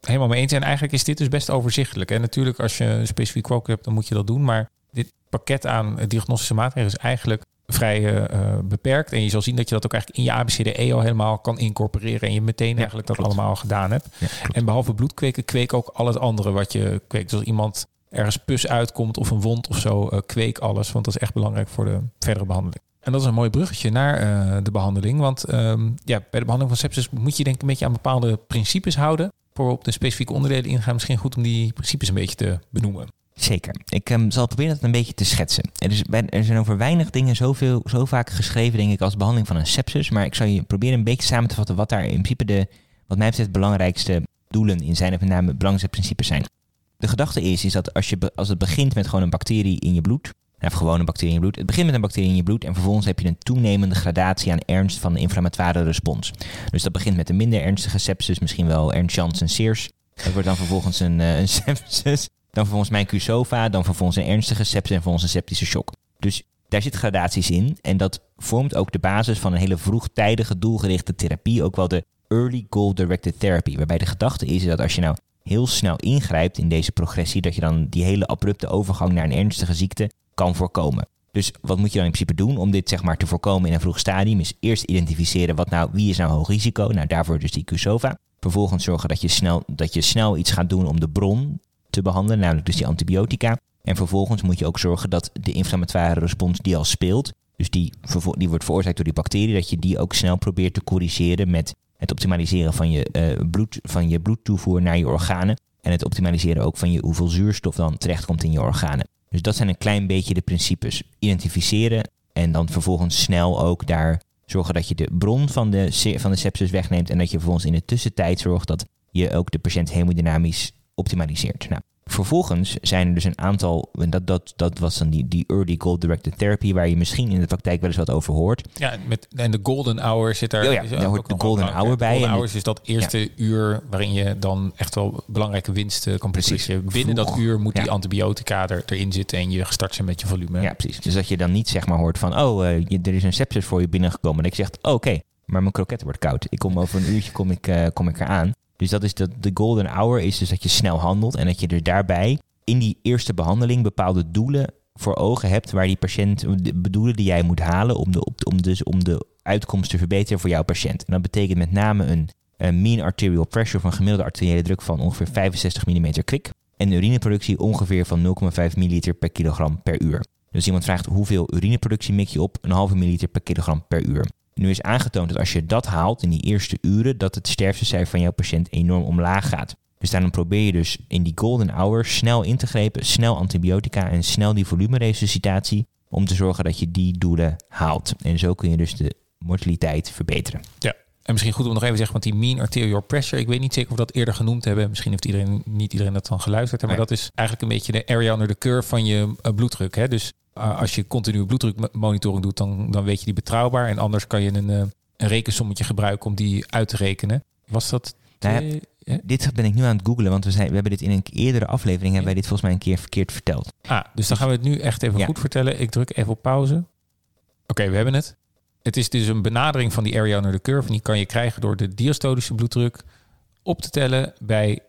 helemaal mee eens. En eigenlijk is dit dus best overzichtelijk. En natuurlijk, als je een specifiek quote hebt, dan moet je dat doen. Maar dit pakket aan diagnostische maatregelen is eigenlijk vrij uh, beperkt. En je zal zien dat je dat ook eigenlijk in je ABCDE al helemaal kan incorporeren. En je meteen eigenlijk dat allemaal gedaan hebt. en behalve bloedkweken, kweek ook al het andere wat je kweekt. Dus als iemand ergens pus uitkomt of een wond of zo, uh, kweek alles. Want dat is echt belangrijk voor de verdere behandeling. En dat is een mooi bruggetje naar uh, de behandeling. Want um, ja, bij de behandeling van sepsis moet je denk ik een beetje aan bepaalde principes houden. Voor op de specifieke onderdelen ingaan, misschien goed om die principes een beetje te benoemen. Zeker. Ik um, zal proberen dat een beetje te schetsen. Er, is, er zijn over weinig dingen zoveel, zo vaak geschreven, denk ik, als behandeling van een sepsis. Maar ik zal je proberen een beetje samen te vatten wat daar in principe de, wat mij betreft, belangrijkste doelen in zijn. Of met name belangrijkste principes zijn. De gedachte is, is dat als, je, als het begint met gewoon een bacterie in je bloed, of gewoon een bacterie in je bloed. Het begint met een bacterie in je bloed en vervolgens heb je een toenemende gradatie aan ernst van de inflammatoire respons. Dus dat begint met een minder ernstige sepsis, misschien wel Ernst Janssen Sears. Dat wordt dan vervolgens een, uh, een [LAUGHS] sepsis. Dan vervolgens mijn Q-SOFA, dan vervolgens een ernstige sepsis en vervolgens een septische shock. Dus daar zitten gradaties in en dat vormt ook de basis van een hele vroegtijdige doelgerichte therapie, ook wel de early goal-directed therapy, waarbij de gedachte is dat als je nou heel snel ingrijpt in deze progressie, dat je dan die hele abrupte overgang naar een ernstige ziekte kan voorkomen. Dus wat moet je dan in principe doen om dit zeg maar te voorkomen in een vroeg stadium? Is eerst identificeren wat nou, wie is nou hoog risico? Nou, daarvoor dus die QSOFA. Vervolgens zorgen dat je, snel, dat je snel iets gaat doen om de bron te behandelen, namelijk dus die antibiotica. En vervolgens moet je ook zorgen dat de inflammatoire respons die al speelt, dus die, die wordt veroorzaakt door die bacterie, dat je die ook snel probeert te corrigeren met het optimaliseren van je, uh, bloed, van je bloedtoevoer naar je organen. En het optimaliseren ook van je hoeveel zuurstof dan terechtkomt in je organen. Dus dat zijn een klein beetje de principes. Identificeren en dan vervolgens snel ook daar zorgen dat je de bron van de, van de sepsis wegneemt. En dat je vervolgens in de tussentijd zorgt dat je ook de patiënt hemodynamisch optimaliseert. Nou, Vervolgens zijn er dus een aantal, en dat, dat, dat was dan die, die early goal-directed therapy, waar je misschien in de praktijk wel eens wat over hoort. Ja, met, en de golden hour zit er. Oh ja, daar hoort de golden hour ja, bij. golden hours is dat eerste uur waarin je dan echt wel belangrijke winsten kan presteren. Binnen dat uur moet die antibiotica er, erin zitten en je gestart zijn met je volume. Ja, precies. Dus dat je dan niet zeg maar hoort van, oh, uh, je, er is een sepsis voor je binnengekomen. En ik zeg, oh, oké, maar mijn kroket wordt koud. Ik kom over een uurtje kom ik, uh, kom ik eraan. Dus dat is de, de golden hour is dus dat je snel handelt en dat je er daarbij in die eerste behandeling bepaalde doelen voor ogen hebt waar die patiënt de doelen die jij moet halen om de, om dus, om de uitkomst te verbeteren voor jouw patiënt. En dat betekent met name een, een mean arterial pressure van gemiddelde arteriële druk van ongeveer 65 mm kwik en urineproductie ongeveer van 0,5 ml per kilogram per uur. Dus iemand vraagt hoeveel urineproductie mik je op? Een halve milliliter per kilogram per uur. Nu is aangetoond dat als je dat haalt in die eerste uren, dat het sterftecijfer van jouw patiënt enorm omlaag gaat. Dus daarom probeer je dus in die golden hour snel in te grepen, snel antibiotica en snel die volumeresuscitatie, om te zorgen dat je die doelen haalt. En zo kun je dus de mortaliteit verbeteren. Ja, en misschien goed om nog even te zeggen, want die mean arterial pressure, ik weet niet zeker of we dat eerder genoemd hebben. Misschien heeft iedereen, niet iedereen dat dan geluisterd, maar dat is eigenlijk een beetje de area under the curve van je uh, bloeddruk. Hè? Dus uh, als je continu bloeddrukmonitoring doet, dan, dan weet je die betrouwbaar. En anders kan je een, uh, een rekensommetje gebruiken om die uit te rekenen. Was dat... Nou ja, dit ben ik nu aan het googlen, want we, zijn, we hebben dit in een eerdere aflevering, hebben wij dit volgens mij een keer verkeerd verteld. Ah, dus dan gaan we het nu echt even goed vertellen. Ik druk even op pauze. Oké, we hebben het. Het is dus een benadering van die area under the curve. En die kan je krijgen door de diastolische bloeddruk op te tellen bij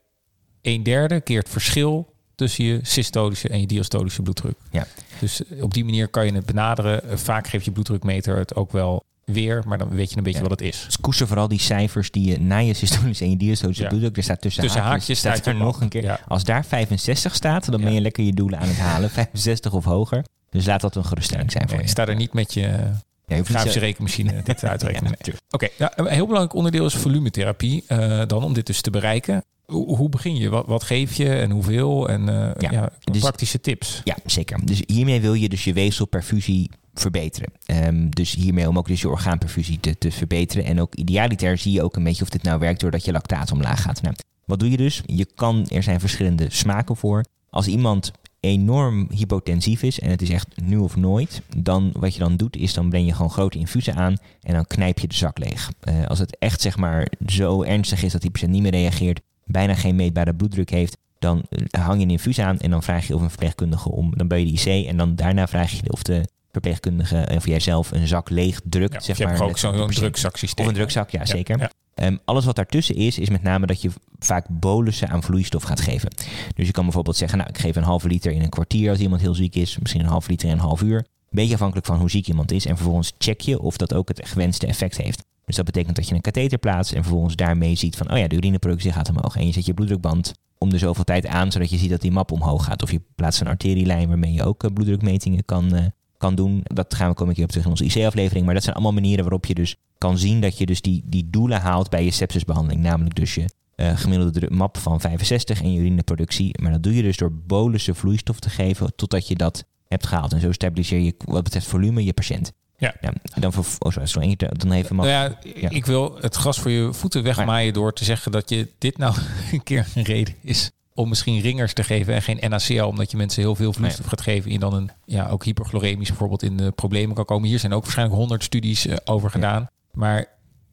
een derde keer het verschil tussen je systolische en je diastolische bloeddruk. Ja. Dus op die manier kan je het benaderen. Vaak geeft je bloeddrukmeter het ook wel weer, maar dan weet je een beetje wat het is. Dus koester vooral die cijfers die je na je systolische en je diastolische ja. bloeddruk, er staat tussen, tussen haakjes, staat er nog een keer. Ja. Als daar 65 staat, dan ben je lekker je doelen aan het halen, [LAUGHS] 65 of hoger. Dus laat dat een geruststelling zijn voor nee, je. Sta er niet met je ja, je grafische rekenmachine dit [LAUGHS] uitrekenen. Oké, okay, een heel belangrijk onderdeel is volumetherapie uh, dan om dit dus te bereiken. Hoe, begin je? Wat, wat, geef je en hoeveel? En uh, ja, ja dus, praktische tips. Ja, zeker. Dus hiermee wil je dus je weefselperfusie verbeteren. Um, dus hiermee om ook dus je orgaanperfusie te, te verbeteren. En ook idealiter zie je ook een beetje of dit nou werkt doordat je lactaat omlaag gaat. Nou, wat doe je dus? Je kan, er zijn verschillende smaken voor. Als iemand enorm hypotensief is en het is echt nu of nooit, dan wat je dan doet is dan breng je gewoon grote infusen aan en dan knijp je de zak leeg. Uh, als het echt zeg maar zo ernstig is dat die patiënt niet meer reageert, bijna geen meetbare bloeddruk heeft, Dan eh, hang je een infuus aan en dan vraag je of een verpleegkundige om. Dan ben je de IC en dan daarna vraag je of de verpleegkundige eh, of jij zelf een zak leeg drukt. Ja, zeg je maar, hebt ook zo'n drugzaksysteem. Of een drugzak, ja, zeker. ja. Ehm, alles wat daartussen is, is met name dat je vaak bolussen aan vloeistof gaat geven. Dus je kan bijvoorbeeld zeggen, nou, ik geef een halve liter in een kwartier als iemand heel ziek is. Misschien een halve liter in een half uur. Beetje afhankelijk van hoe ziek iemand is. En vervolgens check je of dat ook het gewenste effect heeft. Dus dat betekent dat je een katheter plaatst en vervolgens daarmee ziet van, oh ja, de urineproductie gaat omhoog. En je zet je bloeddrukband om de zoveel tijd aan, zodat je ziet dat die map omhoog gaat. Of je plaatst een arterielijn waarmee je ook eh, bloeddrukmetingen kan, eh, kan doen. Dat gaan we komen een keer op terug in onze IC-aflevering. Maar dat zijn allemaal manieren waarop je dus kan zien dat je dus die, die doelen haalt bij je sepsisbehandeling. Namelijk dus je eh, gemiddelde map van 65 en je urineproductie. Maar dat doe je dus door bolussen vloeistof te geven totdat je dat hebt gehaald. En zo stabiliseer je wat betreft volume je patiënt. Ja. dan, voor, oh, sorry, sorry, dan even mag. Nou ja, ik wil het gras voor je voeten wegmaaien door te zeggen dat je dit nou [LAUGHS] een keer een reden is om misschien ringers te geven en geen NaCl, omdat je mensen heel veel vloeistof gaat geven en dan een ja ook hyperchloremisch bijvoorbeeld in de problemen kan komen. Hier zijn ook waarschijnlijk honderd studies eh, over gedaan, maar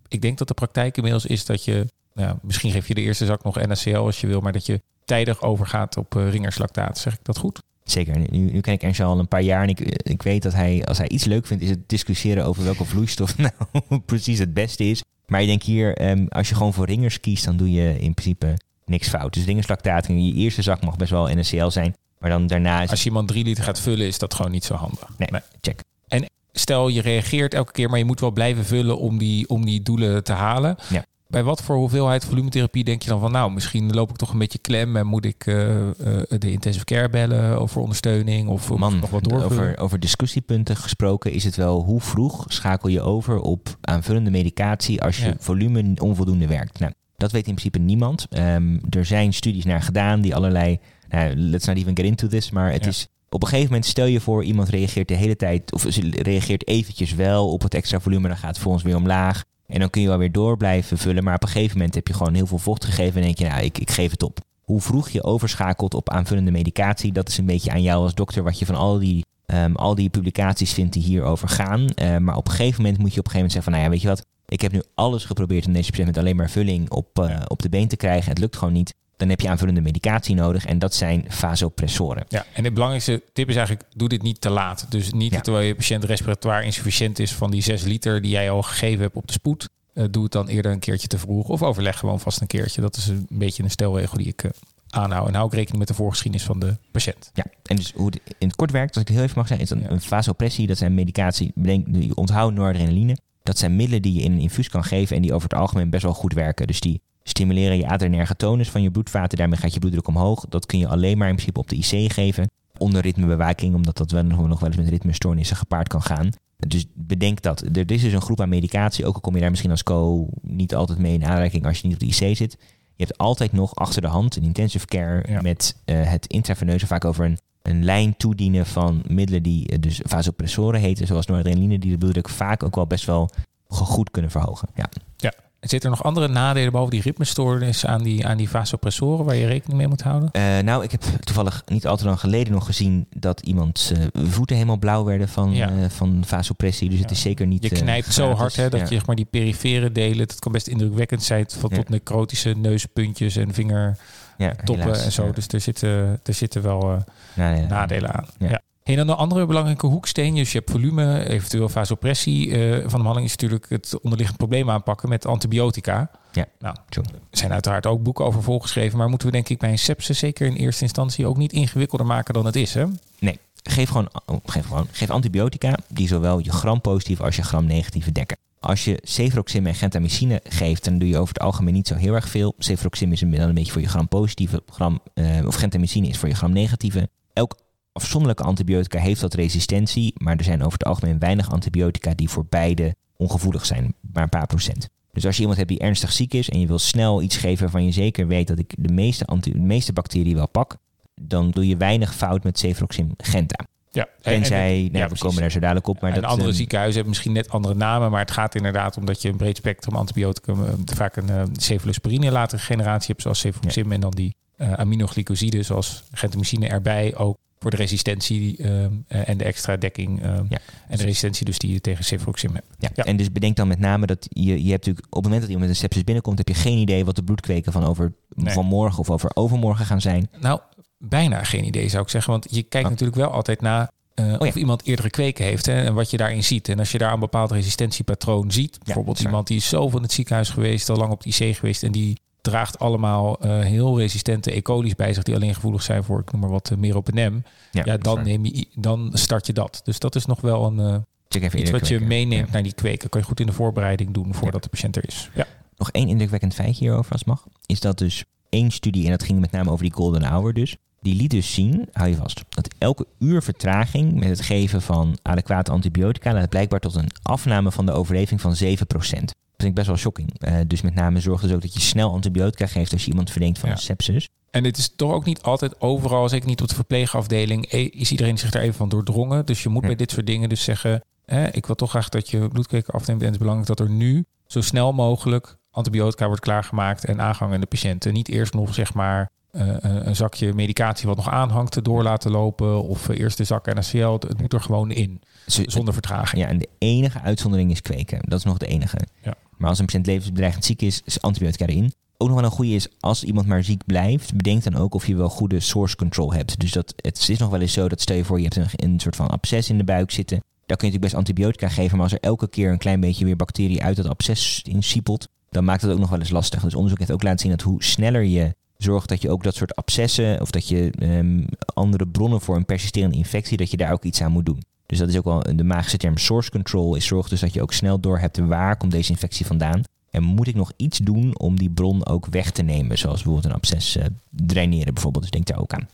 ik denk dat de praktijk inmiddels is dat je nou, ja, misschien geef je de eerste zak nog NaCl als je wil, maar dat je tijdig overgaat op uh, ringerslactaat. Zeg ik dat goed? Zeker. Nu, nu ken ik Ernst al een paar jaar en ik, ik weet dat hij, als hij iets leuk vindt, is het discussiëren over welke vloeistof [LAUGHS] nou precies het beste is. Maar ik denk hier, um, als je gewoon voor ringers kiest, dan doe je in principe niks fout. Dus ringerslactaat in je eerste zak mag best wel NaCl zijn, maar dan daarna... Is als je iemand drie liter gaat vullen, is dat gewoon niet zo handig. Nee, nee. check. En stel je reageert elke keer, maar je moet wel blijven vullen om die, om die doelen te halen. Ja. Bij wat voor hoeveelheid volumetherapie denk je dan van, nou, misschien loop ik toch een beetje klem en moet ik uh, uh, de intensive care bellen over ondersteuning of Man, nog wat door? Over, over discussiepunten gesproken is het wel hoe vroeg schakel je over op aanvullende medicatie als je ja. volume onvoldoende werkt. Nou, dat weet in principe niemand. Um, er zijn studies naar gedaan die allerlei, nou, let's not even get into this, maar het ja. is op een gegeven moment stel je voor iemand reageert de hele tijd of ze reageert eventjes wel op het extra volume, dan gaat het voor ons weer omlaag. En dan kun je wel weer door blijven vullen. Maar op een gegeven moment heb je gewoon heel veel vocht gegeven. En denk je, nou, ik, ik geef het op. Hoe vroeg je overschakelt op aanvullende medicatie, dat is een beetje aan jou als dokter wat je van al die, um, al die publicaties vindt die hierover gaan. Uh, maar op een gegeven moment moet je op een gegeven moment zeggen van, nou ja, weet je wat, ik heb nu alles geprobeerd om deze patiënt met alleen maar vulling op, uh, op de been te krijgen. Het lukt gewoon niet. Dan heb je aanvullende medicatie nodig en dat zijn vasopressoren. Ja, en de belangrijkste tip is eigenlijk, doe dit niet te laat. Dus niet ja. terwijl je patiënt respiratoire insufficiënt is van die 6 liter die jij al gegeven hebt op de spoed. Uh, doe het dan eerder een keertje te vroeg of overleg gewoon vast een keertje. Dat is een beetje een stelregel die ik uh, aanhoud. En hou ook rekening met de voorgeschiedenis van de patiënt. Ja, en dus hoe het in het kort werkt, als ik het heel even mag zeggen, is dan ja. een vasopressie. Dat zijn medicatie, bedenk, onthoud noradrenaline. Dat zijn middelen die je in een infuus kan geven en die over het algemeen best wel goed werken. Dus die stimuleren je adrenerge tonus van je bloedvaten. Daarmee gaat je bloeddruk omhoog. Dat kun je alleen maar in principe op de IC geven. Onder ritmebewaking, omdat dat wel nog wel eens met ritmestoornissen gepaard kan gaan. Dus bedenk dat. Er is dus een groep aan medicatie. Ook al kom je daar misschien als co niet altijd mee in aanraking als je niet op de IC zit. Je hebt altijd nog achter de hand een intensive care ja. met uh, het intraveneuze. Vaak over een, een lijn toedienen van middelen die uh, dus vasopressoren heten. Zoals noradrenaline, die de bloeddruk vaak ook wel best wel goed kunnen verhogen. Ja. ja. Zit er nog andere nadelen behalve die ritmestoornis aan die, aan die vasopressoren waar je rekening mee moet houden? Uh, nou, ik heb toevallig niet al te lang geleden nog gezien dat iemands uh, voeten helemaal blauw werden van, ja. uh, van vasopressie. Dus ja. het is zeker niet. Je knijpt zo hard hè, dat ja. je zeg maar, die perifere delen, dat kan best indrukwekkend zijn, van tot necrotische neuspuntjes en vingertoppen helaas, en zo. Dus er zitten, er zitten wel nee, nadelen aan. Ja. En dan de andere belangrijke hoeksteen, dus je hebt volume, eventueel vasopressie uh, van de behandeling is natuurlijk het onderliggend probleem aanpakken met antibiotica. Ja, nou, er zijn uiteraard ook boeken over volgeschreven, maar moeten we denk ik bij een sepsis zeker in eerste instantie ook niet ingewikkelder maken dan het is, hè? Nee, geef gewoon, geef gewoon geef antibiotica die zowel je gram-positieve als je gram-negatieve dekken. Als je cefuroxim en gentamicine geeft, dan doe je over het algemeen niet zo heel erg veel. Cefuroxim is een, een beetje voor je gram-positieve, gram, uh, of gentamicine is voor je gram-negatieve. Elk afzonderlijke antibiotica heeft dat resistentie, maar er zijn over het algemeen weinig antibiotica die voor beide ongevoelig zijn, maar een paar procent. Dus als je iemand hebt die ernstig ziek is en je wil snel iets geven waarvan je zeker weet dat ik de meeste, anti, de meeste bacteriën wel pak, dan doe je weinig fout met cefuroxim genta. Ja, en, en, nou, ja, we komen daar zo dadelijk op. Maar en dat, andere um, ziekenhuizen hebben misschien net andere namen, maar het gaat inderdaad om dat je een breed spectrum antibioticum, uh, vaak een uh, cephalosporine latere generatie hebt, zoals cefuroxim, ja. en dan die uh, aminoglycoside, zoals gentamicine erbij ook voor de resistentie ehm, eh, en de extra dekking. ehm, Ja. En de resistentie dus die je tegen cefuroxim hebt. Ja. Ja. En dus bedenk dan met name dat je, je hebt natuurlijk op het moment dat iemand met een sepsis binnenkomt, heb je geen idee wat de bloedkweken van over Nee. van morgen of over overmorgen gaan zijn. Nou, bijna geen idee zou ik zeggen. Want je kijkt Oh. natuurlijk wel altijd naar eh, of iemand eerdere kweken heeft hè, en wat je daarin ziet. En als je daar een bepaald resistentiepatroon ziet, bijvoorbeeld iemand die is zo van het ziekenhuis geweest, al lang op het IC geweest en die draagt allemaal eh, heel resistente E. coli's bij zich die alleen gevoelig zijn voor, ik noem maar wat, uh, meropenem. Ja, is dan, neem je, dan start je dat. Dus dat is nog wel een, eh, Check even iets wat je meeneemt Ja. naar die kweken. Kan je goed in de voorbereiding doen voordat de patiënt er is. Ja. Nog één indrukwekkend feitje hierover als mag. Is dat dus één studie, en dat ging met name over die golden hour dus. Die liet dus zien, hou je vast, dat elke uur vertraging met het geven van adequate antibiotica leidt blijkbaar tot een afname van de overleving van 7%. Vind ik best wel shocking. Eh, dus met name zorg dus ook dat je snel antibiotica geeft als je iemand verdenkt van Ja. sepsis. En het is toch ook niet altijd overal, zeker niet op de verpleegafdeling, eh, is iedereen zich daar even van doordrongen. Dus je moet Ja. bij dit soort dingen dus zeggen, hè, ik wil toch graag dat je bloedkweken afneemt. En het is belangrijk dat er nu zo snel mogelijk antibiotica wordt klaargemaakt en aangehangen aan de patiënten. Niet eerst nog zeg maar een zakje medicatie wat nog aanhangt door laten lopen of eh, eerst de zak NaCl. Het moet er gewoon in, zonder vertraging. Ja, en de enige uitzondering is kweken. Dat is nog de enige. Ja. Maar als een patiënt levensbedreigend ziek is, is antibiotica erin. Ook nog wel een goede is, als iemand maar ziek blijft, bedenk dan ook of je wel goede source control hebt. Dus dat, het is nog wel eens zo dat stel je voor, je hebt een, een soort van absces in de buik zitten. Daar kun je natuurlijk best antibiotica geven, maar als er elke keer een klein beetje weer bacterie uit dat absces insiepelt, dan maakt het ook nog wel eens lastig. Dus onderzoek heeft ook laten zien dat hoe sneller je zorgt dat je ook dat soort abscessen of dat je ehm, andere bronnen voor een persisterende infectie, dat je daar ook iets aan moet doen. Dus dat is ook wel de magische term source control. Is zorg dus dat je ook snel door hebt waar komt deze infectie vandaan. En moet ik nog iets doen om die bron ook weg te nemen? Zoals bijvoorbeeld een absces eh, draineren bijvoorbeeld. Dus denk daar ook aan.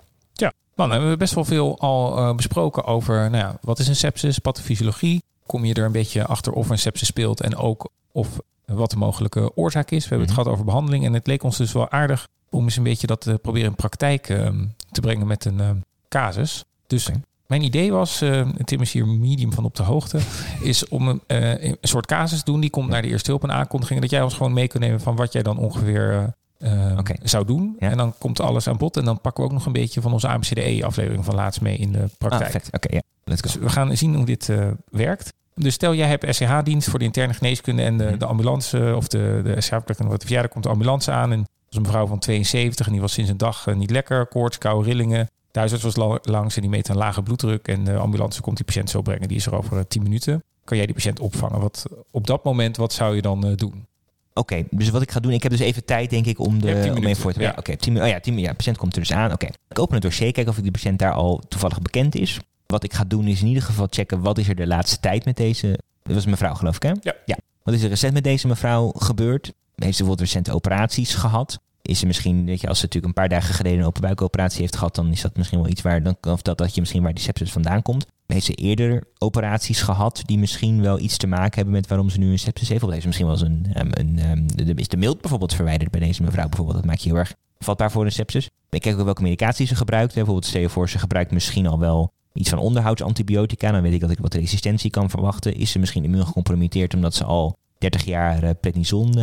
Dan hebben we best wel veel al eh, besproken over nou ja, wat is een sepsis, pathofysiologie. Kom je er een beetje achter of een sepsis speelt en ook of wat de mogelijke oorzaak is. We hebben Mhm. het gehad over behandeling en het leek ons dus wel aardig om eens een beetje dat te proberen in praktijk eh, te brengen met een eh, casus. Dus mijn idee was, eh Tim is hier medium van op de hoogte, [LAUGHS] is om een, eh, een soort casus te doen. Die komt naar de eerste hulp en aankondiging. Dat jij ons gewoon mee kunt nemen van wat jij dan ongeveer eh, eh, zou doen. Ja. En dan komt alles aan bod. En dan pakken we ook nog een beetje van onze ABCDE-aflevering van laatst mee in de Ah, praktijk. perfect. Oké, go. dus we gaan zien hoe dit eh, werkt. Dus stel jij hebt SCH-dienst voor de interne geneeskunde en de, Mhm. de ambulance of de, de en wat de verjaardag komt de ambulance aan. En was een mevrouw van 72 en die was sinds een dag eh, niet lekker, koorts, koude rillingen. De huisarts was la- langs en die meet een lage bloeddruk en de ambulance komt die patiënt zo brengen. Die is er over eh, 10 minuten. Kan jij die patiënt opvangen? Wat, op dat moment, wat zou je dan eh, doen? Oké, dus wat ik ga doen, ik heb dus even tijd denk ik om, de, om even minuten, voor te ja. ja. Oké, tien minuten. Oh ja, tien, ja, de patiënt komt er dus aan. Oké, ik open het dossier, kijken of ik de patiënt daar al toevallig bekend is. Wat ik ga doen is in ieder geval checken wat is er de laatste tijd met deze... Dat was een mevrouw geloof ik hè? Ja. ja. Wat is er recent met deze mevrouw gebeurd? Heeft ze bijvoorbeeld recente operaties gehad? Is ze misschien, weet je, als ze natuurlijk een paar dagen geleden een open buikoperatie heeft gehad, dan is dat misschien wel iets waar, dan, of dat, dat je misschien waar die sepsis vandaan komt. Heeft ze eerder operaties gehad die misschien wel iets te maken hebben met waarom ze nu een sepsis heeft? Of heeft ze misschien wel eens een, ehm, een, ehm, is de mild bijvoorbeeld verwijderd bij deze mevrouw bijvoorbeeld? Dat maakt je heel erg vatbaar voor een sepsis. Ik kijk ook welke medicatie ze gebruikt. Bijvoorbeeld stel ze gebruikt misschien al wel iets van onderhoudsantibiotica. Dan weet ik dat ik wat resistentie kan verwachten. Is ze misschien immuungecompromitteerd omdat ze al 30 jaar eh, prednison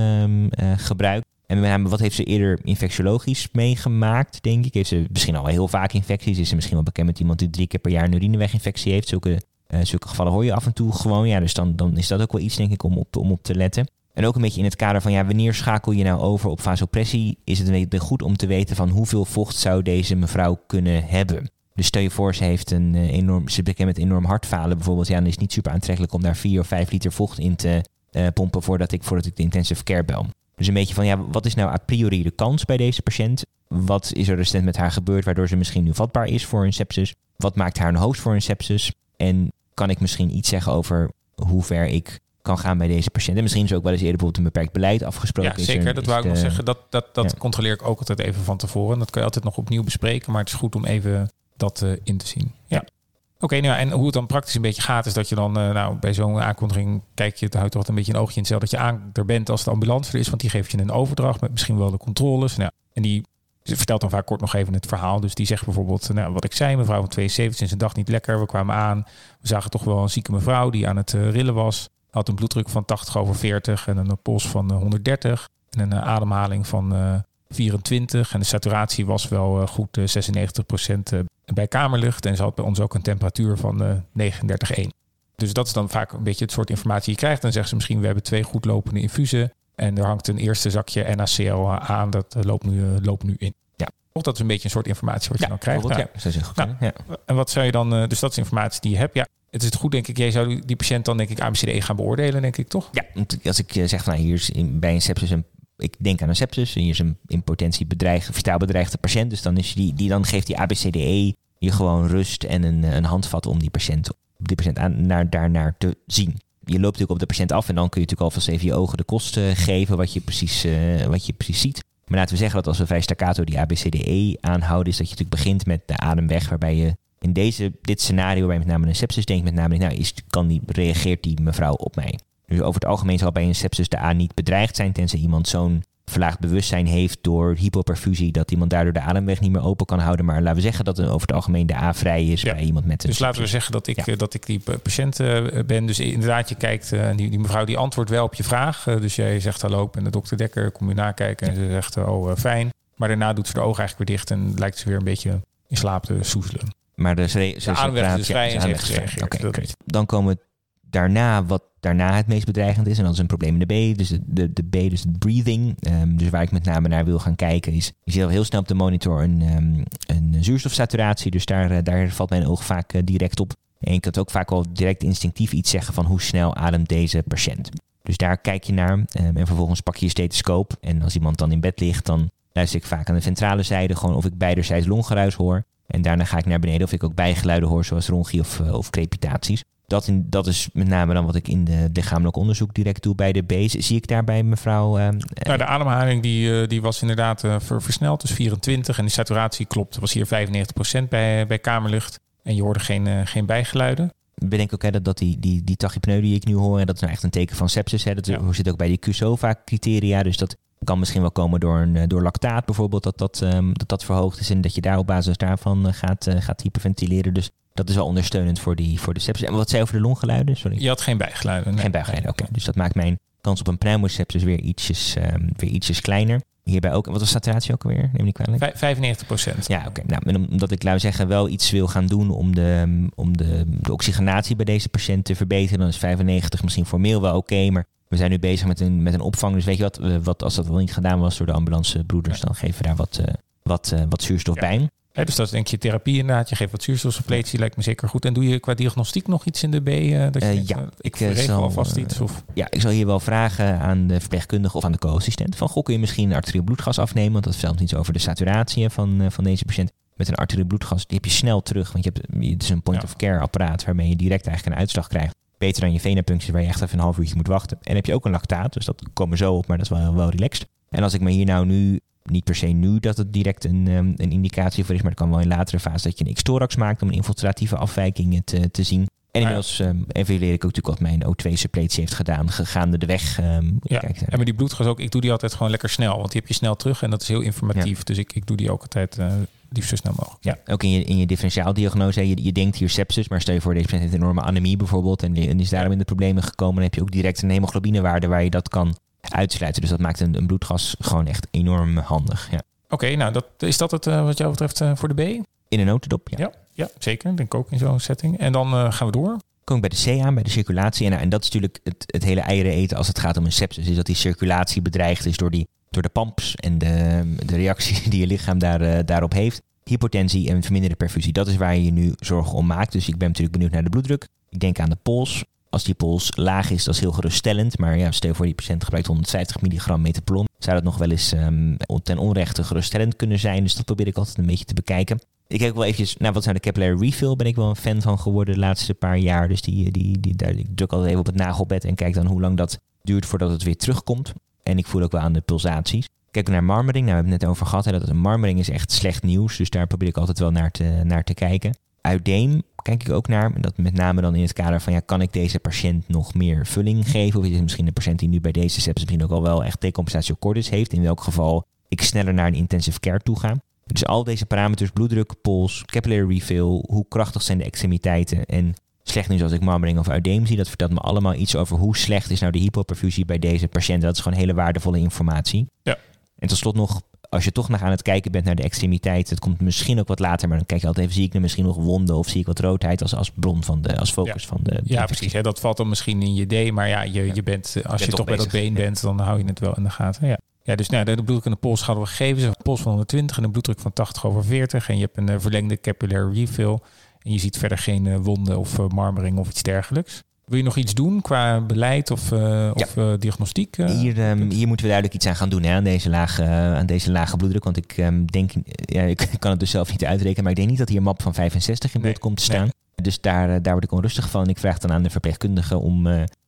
eh, gebruikt? En wat heeft ze eerder infectiologisch meegemaakt, denk ik? Heeft ze misschien al heel vaak infecties? Is ze misschien wel bekend met iemand die drie keer per jaar een urineweginfectie heeft? Zulke, eh, zulke gevallen hoor je af en toe gewoon. Ja, dus dan, dan is dat ook wel iets, denk ik, om op, om op te letten. En ook een beetje in het kader van, ja, wanneer schakel je nou over op vasopressie? Is het goed om te weten van hoeveel vocht zou deze mevrouw kunnen hebben? Dus stel je voor, ze heeft een enorm, ze bekend met enorm hartfalen bijvoorbeeld. Ja, dan is het niet super aantrekkelijk om daar 4 of 5 liter vocht in te eh, pompen voordat ik, voordat ik de intensive care bel. Dus een beetje van, ja, wat is nou a priori de kans bij deze patiënt? Wat is er recent met haar gebeurd waardoor ze misschien nu vatbaar is voor een sepsis? Wat maakt haar een host voor een sepsis? En kan ik misschien iets zeggen over hoe ver ik kan gaan bij deze patiënt? En misschien is ook wel eens eerder bijvoorbeeld een beperkt beleid afgesproken. Ja, Is er- zeker. Dat wou ik nog zeggen. Dat, dat, dat Ja. controleer ik ook altijd even van tevoren. Dat kan je altijd nog opnieuw bespreken. Maar het is goed om even dat eh, in te zien. Oké, nou en hoe het dan praktisch een beetje gaat, is dat je dan eh, nou, bij zo'n aankondiging kijk je, het houdt toch een beetje een oogje in het zeil dat je aan er bent als de ambulance er is, want die geeft je een overdracht met misschien wel de controles. Nou, en die vertelt dan vaak kort nog even het verhaal. Dus die zegt bijvoorbeeld, nou, wat ik zei, mevrouw van 72 is een dag niet lekker. We kwamen aan, we zagen toch wel een zieke mevrouw die aan het eh, rillen was. Had een bloeddruk van 80 over 40 en een pols van eh, 130 en een eh, ademhaling van eh, 24. En de saturatie was wel eh, goed eh, 96% bij kamerlucht. En ze had bij ons ook een temperatuur van 39,1. Dus dat is dan vaak een beetje het soort informatie die je krijgt. Dan zeggen ze misschien, we hebben twee goed lopende infusen. En er hangt een eerste zakje NaCl aan. Dat loopt nu, loopt nu in. Ja. Of dat is een beetje een soort informatie wat je dan krijgt. Ja, dat is goed. Nou, ja. En wat zou je dan, dus dat is informatie die je hebt. Ja, het is het goed, denk ik. Jij zou die patiënt dan, denk ik, ABCDE gaan beoordelen, denk ik, toch? Ja, als ik zeg van nou, hier is bij een sepsis een ik denk aan een sepsis en hier is een in potentie bedreigd, vitaal bedreigde patiënt. Dus dan, is die, die, dan geeft die ABCDE je gewoon rust en een, een handvat om die patiënt, die patiënt aan, naar, daarnaar te zien. Je loopt natuurlijk op de patiënt af en dan kun je natuurlijk alvast even je ogen de kosten geven wat je precies, uh, wat je precies ziet. Maar laten we zeggen dat als we vrij staccato die ABCDE aanhouden, is dat je natuurlijk begint met de ademweg, waarbij je in deze, dit scenario, waarbij met name een sepsis denkt, met name, nou, is, kan die, reageert die mevrouw op mij? Dus over het algemeen zal bij een sepsis de A niet bedreigd zijn, tenzij iemand zo'n verlaagd bewustzijn heeft door hypoperfusie, dat iemand daardoor de ademweg niet meer open kan houden. Maar laten we zeggen dat over het algemeen de A vrij is bij iemand met een. Dus laten we zeggen dat ik, eh, dat ik die patiënt eh, ben. Dus inderdaad, je kijkt, uh, die, die mevrouw die antwoordt wel op je vraag. dus jij zegt hallo, ik ben de dokter Dekker, kom je nakijken. En ze zegt oh fijn. Maar daarna doet ze de ogen eigenlijk weer dicht en lijkt ze weer een beetje in slaap te soezelen. Maar de, ademweg is vrij en ze heeft gereageerd. Dan komen daarna wat daarna het meest bedreigend is. En dat is een probleem in de B. Dus de, de, B, dus breathing. Um, dus waar ik met name naar wil gaan kijken is... Je ziet al heel snel op de monitor een, um, een zuurstofsaturatie. Dus daar, eh, daar valt mijn oog vaak uh, direct op. En je kunt ook vaak wel direct instinctief iets zeggen van hoe snel ademt deze patiënt. Dus daar kijk je naar um, en vervolgens pak je je stethoscoop. En als iemand dan in bed ligt, dan luister ik vaak aan de ventrale zijde gewoon of ik beiderzijds longgeruis hoor. En daarna ga ik naar beneden of ik ook bijgeluiden hoor, zoals rongie of, uh, of crepitaties dat, in, dat is met name dan wat ik in de lichamelijk onderzoek direct doe bij de B. Zie ik daarbij mevrouw... Uh, nou, de ademhaling die, eh, die was inderdaad uh, versneld, dus 24. En de saturatie klopt, was hier 95% bij, bij kamerlucht. En je hoorde geen, geen bijgeluiden. Ik bedenk ook hè, dat, dat die, die, die tachypneu die ik nu hoor, dat is nou echt een teken van sepsis. Hè. Dat ja. zit ook bij die CUSOVA-criteria. Dus dat kan misschien wel komen door, een, door lactaat bijvoorbeeld, dat dat, um, dat dat verhoogd is. En dat je daar op basis daarvan gaat, gaat hyperventileren. Dus dat is wel ondersteunend voor, die, voor de sepsis. En wat zei over de longgeluiden? Sorry. Je had geen bijgeluiden. Geen bijgeluiden, oké. Dus dat maakt mijn kans op een pneumosepsis weer ietsjes, um, weer ietsjes kleiner. Hierbij ook, wat was saturatie ook alweer? Neem ik kwalijk? 95 procent. Ja, oké. Nou, omdat ik, laat zeggen, wel iets wil gaan doen om de, om de, de oxygenatie bij deze patiënt te verbeteren, dan is 95 misschien formeel wel oké, maar we zijn nu bezig met een, met een opvang. Dus weet je wat, wat als dat wel niet gedaan was door de ambulancebroeders, dan geven we daar wat, uh, wat, uh, wat zuurstof bij dus dat is denk je therapie inderdaad. Je geeft wat zuurstofsuppletie, lijkt me zeker goed. En doe je qua diagnostiek nog iets in de B? Uh, dat je uh, ja, ik, ik zal alvast iets. Of? Ja, ik zal hier wel vragen aan de verpleegkundige of aan de co-assistent. Van, goh, kun je misschien een arterieel bloedgas afnemen? Want dat vertelt iets over de saturatie van, uh, van deze patiënt. Met een arterieel bloedgas, die heb je snel terug. Want je hebt, het is een point-of-care apparaat waarmee je direct eigenlijk een uitslag krijgt. Beter dan je venapunctie waar je echt even een half uurtje moet wachten. En heb je ook een lactaat, dus dat komen zo op, maar dat is wel, wel relaxed. En als ik me hier nou nu niet per se nu dat het direct een, um, een indicatie voor is, maar het kan wel in latere fase dat je een X-thorax maakt om een infiltratieve afwijking te, te zien. En inmiddels um, evalueer ik ook natuurlijk wat mijn O2-suppletie heeft gedaan, gegaande de weg. Um, ja, kijk, en met die bloedgas ook, ik doe die altijd gewoon lekker snel, want die heb je snel terug en dat is heel informatief. Ja. Dus ik, ik doe die ook altijd uh, liefst zo snel mogelijk. Ja, ook in je, in je differentiaaldiagnose, je, je denkt hier sepsis, maar stel je voor deze patiënt heeft enorme anemie bijvoorbeeld en, en is daarom in de problemen gekomen, dan heb je ook direct een hemoglobinewaarde waar je dat kan uitsluiten. Dus dat maakt een, een bloedgas gewoon echt enorm handig. Ja. Oké, nou dat, is dat het uh, wat jou betreft uh, voor de B? In een notendop, ja. ja. Ja, zeker. Denk ook in zo'n setting. En dan uh, gaan we door. Kom ik bij de C aan, bij de circulatie. En, en dat is natuurlijk het, het hele eieren eten als het gaat om een sepsis. Is dat die circulatie bedreigd is door, die, door de pamps en de, de reactie [LAUGHS] die je lichaam daar, daarop heeft. Hypotensie en verminderde perfusie. Dat is waar je je nu zorgen om maakt. Dus ik ben natuurlijk benieuwd naar de bloeddruk. Ik denk aan de pols. Als die pols laag is, dat is heel geruststellend. Maar ja, stel voor die patiënt gebruikt 150 milligram metaplon. Zou dat nog wel eens um, ten onrechte geruststellend kunnen zijn. Dus dat probeer ik altijd een beetje te bekijken. Ik kijk wel eventjes naar wat zijn de capillary refill. Ben ik wel een fan van geworden de laatste paar jaar. Dus die, die, die, daar, ik druk altijd even op het nagelbed en kijk dan hoe lang dat duurt voordat het weer terugkomt. En ik voel ook wel aan de pulsaties. Kijk naar marmering. Nou, we hebben het net over gehad. Dat marmering is echt slecht nieuws. Dus daar probeer ik altijd wel naar te, naar te kijken. Uiteen kijk ik ook naar. Dat met name dan in het kader van, ja, kan ik deze patiënt nog meer vulling geven? Of is het misschien een patiënt die nu bij deze sepsis misschien ook al wel echt decompensatie cordis heeft? In welk geval ik sneller naar een intensive care toe ga. Dus al deze parameters, bloeddruk, pols, capillary refill, hoe krachtig zijn de extremiteiten en slecht nieuws als ik marmering of uideem zie, dat vertelt me allemaal iets over hoe slecht is nou de hypoperfusie bij deze patiënt. Dat is gewoon hele waardevolle informatie. Ja. En tot slot nog als je toch nog aan het kijken bent naar de extremiteit, het komt misschien ook wat later, maar dan kijk je altijd even, zie ik er misschien nog wonden of zie ik wat roodheid als, als bron van de, als focus van de. Ja, precies. Hè, dat valt dan misschien in je D, maar ja, je, je bent, als je toch bij dat been bent, dan hou je het wel in de gaten. Ja. Ja, dus nou, de bloeddruk en de pols hadden we gegeven. Een pols van 120 en een bloeddruk van 80 over 40. En je hebt een uh, verlengde capillary refill. En je ziet verder geen uh, wonden of marmering of iets dergelijks. Wil je nog iets doen qua beleid of, uh, of ja. diagnostiek? hier, um, hier moeten we duidelijk iets aan gaan doen hè, aan, deze lage, aan deze lage bloeddruk. Want ik um, denk, ja, [LAUGHS] ik kan het dus zelf niet uitrekenen, maar ik denk niet dat hier een map van 65 in beeld nee, komt te staan. Nee. Dus daar, daar word ik onrustig van. Ik vraag dan aan de verpleegkundige om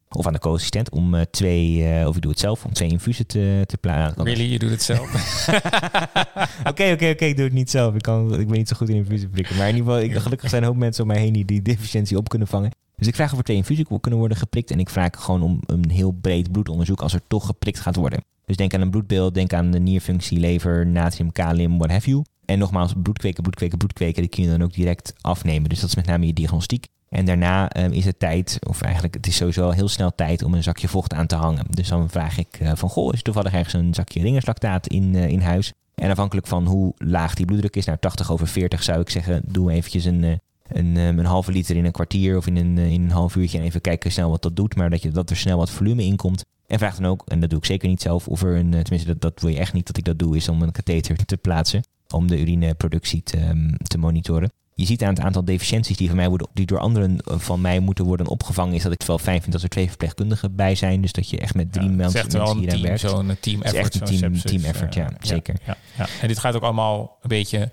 of aan de co-assistent om twee, uh, of ik doe het zelf, om twee infusen te, te plaatsen. Really, je doet het zelf? [LAUGHS] Oké, oké, oké, ik doe het niet zelf. Ik, kan, ik ben niet zo goed in infusen prikken. Maar in ieder geval, ik, gelukkig zijn een hoop mensen om mij heen die die deficiëntie op kunnen vangen. Dus ik vraag of er twee infusen kunnen worden geprikt. En ik vraag gewoon om een heel breed bloedonderzoek als er toch geprikt gaat worden. Dus denk aan een bloedbeeld, denk aan de nierfunctie, lever, natrium, kalium, what have you. En nogmaals, bloedkweken, bloedkweken, bloedkweken, die kun je dan ook direct afnemen. Dus dat is met name je diagnostiek. En daarna um, is het tijd, of eigenlijk het is sowieso heel snel tijd om een zakje vocht aan te hangen. Dus dan vraag ik uh, van, goh, is er toevallig ergens een zakje ringerslactaat in, uh, in huis? En afhankelijk van hoe laag die bloeddruk is, nou 80 over 40 zou ik zeggen, doe eventjes een, uh, een, um, een halve liter in een kwartier of in een, in een half uurtje en even kijken snel wat dat doet. Maar dat, je, dat er snel wat volume in komt. En vraag dan ook, en dat doe ik zeker niet zelf, of er een, tenminste dat, dat wil je echt niet dat ik dat doe, is om een katheter te plaatsen. Om de urineproductie te, um, te monitoren je ziet aan het aantal deficiënties die, van mij worden, die door anderen van mij moeten worden opgevangen, is dat ik het wel fijn vind dat er twee verpleegkundigen bij zijn. Dus dat je echt met drie ja, mensen, mensen hier aan werkt. Zo'n team effort. Het is echt een team, team effort, ja, ja zeker. Ja, ja, En dit gaat ook allemaal een beetje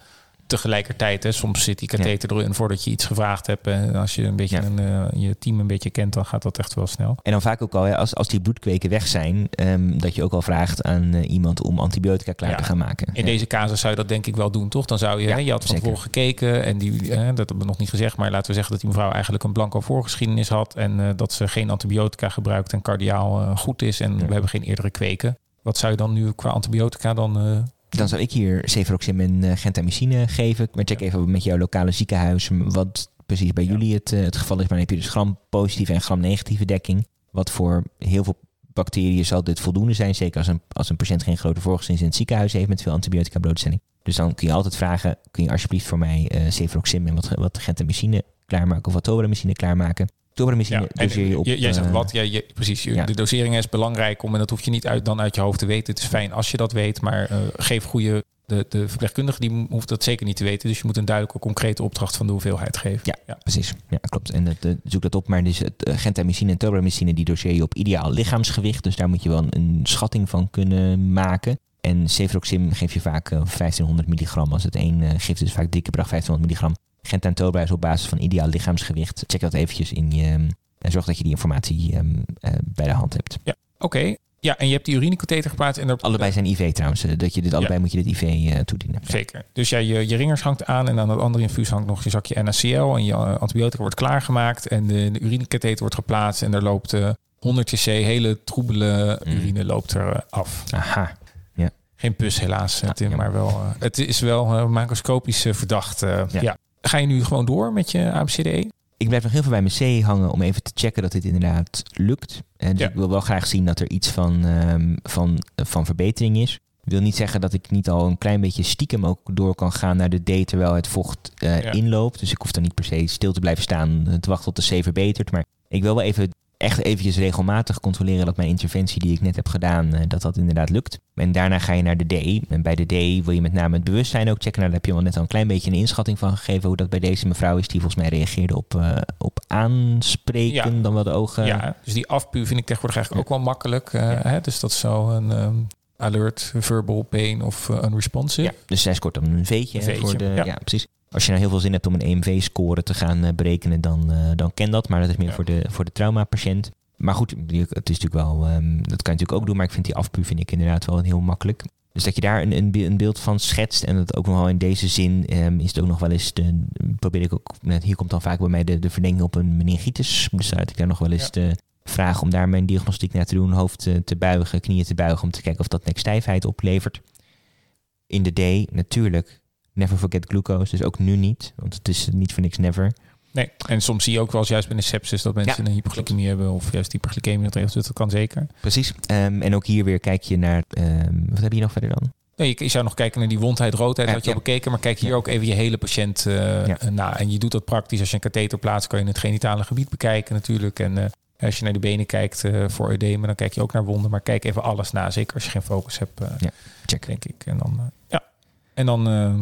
tegelijkertijd. Hè. Soms zit die katheter erin voordat je iets gevraagd hebt. En als je een beetje een, uh, je team een beetje kent, dan gaat dat echt wel snel. En dan vaak ook al, hè, als, als die bloedkweken weg zijn, um, dat je ook al vraagt aan uh, iemand om antibiotica klaar ja. te gaan maken. In deze casus zou je dat denk ik wel doen, toch? Dan zou je, hè, je had van tevoren gekeken en die, uh, dat hebben we nog niet gezegd, maar laten we zeggen dat die mevrouw eigenlijk een blanco voorgeschiedenis had en dat ze geen antibiotica gebruikt en cardiaal goed is en we hebben geen eerdere kweken. Wat zou je dan nu qua antibiotica dan dan zou ik hier cefuroxim en uh, gentamicine geven. Maar check even met jouw lokale ziekenhuis wat precies bij jullie het, uh, het geval is. Maar dan heb je dus gram positieve en gram negatieve dekking. Wat voor heel veel bacteriën zal dit voldoende zijn. Zeker als een, als een patiënt geen grote voorgeschiedenis in het ziekenhuis heeft met veel antibiotica blootstelling. Dus dan kun je altijd vragen, kun je alsjeblieft voor mij uh, cefuroxim en wat, wat gentamicine klaarmaken of wat tobramycine klaarmaken. Tobramycine ja, doseer je op... Jij zegt wat, ja, je, precies. Ja. De dosering is belangrijk om, en dat hoef je niet uit, dan uit je hoofd te weten. Het is fijn als je dat weet, maar uh, geef goede... De, de verpleegkundige die hoeft dat zeker niet te weten. Dus je moet een duidelijke, concrete opdracht van de hoeveelheid geven. Ja, ja. precies. Ja, klopt. En het, uh, zoek dat op. Maar dus het uh, gentamicine en tobramycine, die doseer je op ideaal lichaamsgewicht. Dus daar moet je wel een, een schatting van kunnen maken. En cefuroxim geef je vaak 1500 milligram. Als het één gift is, vaak drie keer per dag 1500 milligram. Gentantoba is op basis van ideaal lichaamsgewicht. Check dat eventjes in je... En zorg dat je die informatie um, uh, bij de hand hebt. Ja, oké. Okay. Ja, en je hebt die urinekatheter geplaatst. En. Allebei zijn IV trouwens. Dat je dit allebei ja. moet je dit IV uh, toedienen. Zeker. Dus ja, je, je ringers hangt aan en aan het andere infuus hangt nog je zakje NaCl. En je antibiotica wordt klaargemaakt. En de, de urinekatheter wordt geplaatst. En er loopt uh, 100 cc hele troebele mm. urine loopt er af. Aha. Ja. Geen pus helaas, Tim, maar wel. het is wel macroscopisch verdacht. Ja. Ga je nu gewoon door met je ABCDE? ik blijf nog heel veel bij mijn C hangen om even te checken dat dit inderdaad lukt. En dus ja. ik wil wel graag zien dat er iets van, um, van, van verbetering is. Ik wil niet zeggen dat ik niet al een klein beetje stiekem ook door kan gaan naar de D terwijl het vocht uh, ja. inloopt. Dus ik hoef dan niet per se stil te blijven staan te wachten tot de C verbetert. Maar ik wil wel even echt eventjes regelmatig controleren dat mijn interventie die ik net heb gedaan, uh, dat dat inderdaad lukt. En daarna ga je naar de D. En bij de D wil je met name het bewustzijn ook checken. Nou, daar heb je wel net al een klein beetje een inschatting van gegeven hoe dat bij deze mevrouw is, die volgens mij reageerde op, uh, op aanspreken ja. dan wel de ogen. Ja, dus die afpu vind ik tegenwoordig eigenlijk ook wel makkelijk. Uh, ja. hè? Dus dat is zo een... Um alert, verbal pain of uh, unresponsive. Ja, dus zij scoort dan een V'tje, een V'tje voor de. Ja. ja. precies. Als je nou heel veel zin hebt om een EMV-score te gaan uh, berekenen, dan, uh, dan ken dat. Maar dat is meer ja. voor de, voor de traumapatiënt. Maar goed, het is natuurlijk wel, um, dat kan je natuurlijk ook doen. Maar ik vind die afpu vind ik inderdaad wel heel makkelijk. Dus dat je daar een, een, beeld van schetst. En dat ook nog wel in deze zin um, is het ook nog wel eens. De, probeer ik ook. Hier komt dan vaak bij mij de, de verdenking op een meningitis. Dus uit ik daar nog wel eens ja. de vraag om daar mijn diagnostiek naar te doen. Hoofd te, te buigen, knieën te buigen. Om te kijken of dat nekstijfheid oplevert. In de D natuurlijk. Never forget glucose. Dus ook nu niet. Want het is niet voor niks never. Nee, en soms zie je ook wel eens juist bij een sepsis dat mensen ja, een hypoglycemie hebben of juist hyperglycemie dat heeft. Dus dat kan zeker. Precies. Um, en ook hier weer kijk je naar, um, wat heb je nog verder dan? Nee, je zou nog kijken naar die wondheid, roodheid, Ja, had je ja. al bekeken. Maar kijk hier ook even je hele patiënt Ja. na. En je doet dat praktisch. Als je een katheter plaatst, kan je het genitale gebied bekijken natuurlijk. En eh, als je naar de benen kijkt eh, voor edemen, dan kijk je ook naar wonden. Maar kijk even alles na. Zeker als je geen focus hebt, Ja, check. denk ik. En dan, ja. En dan eh,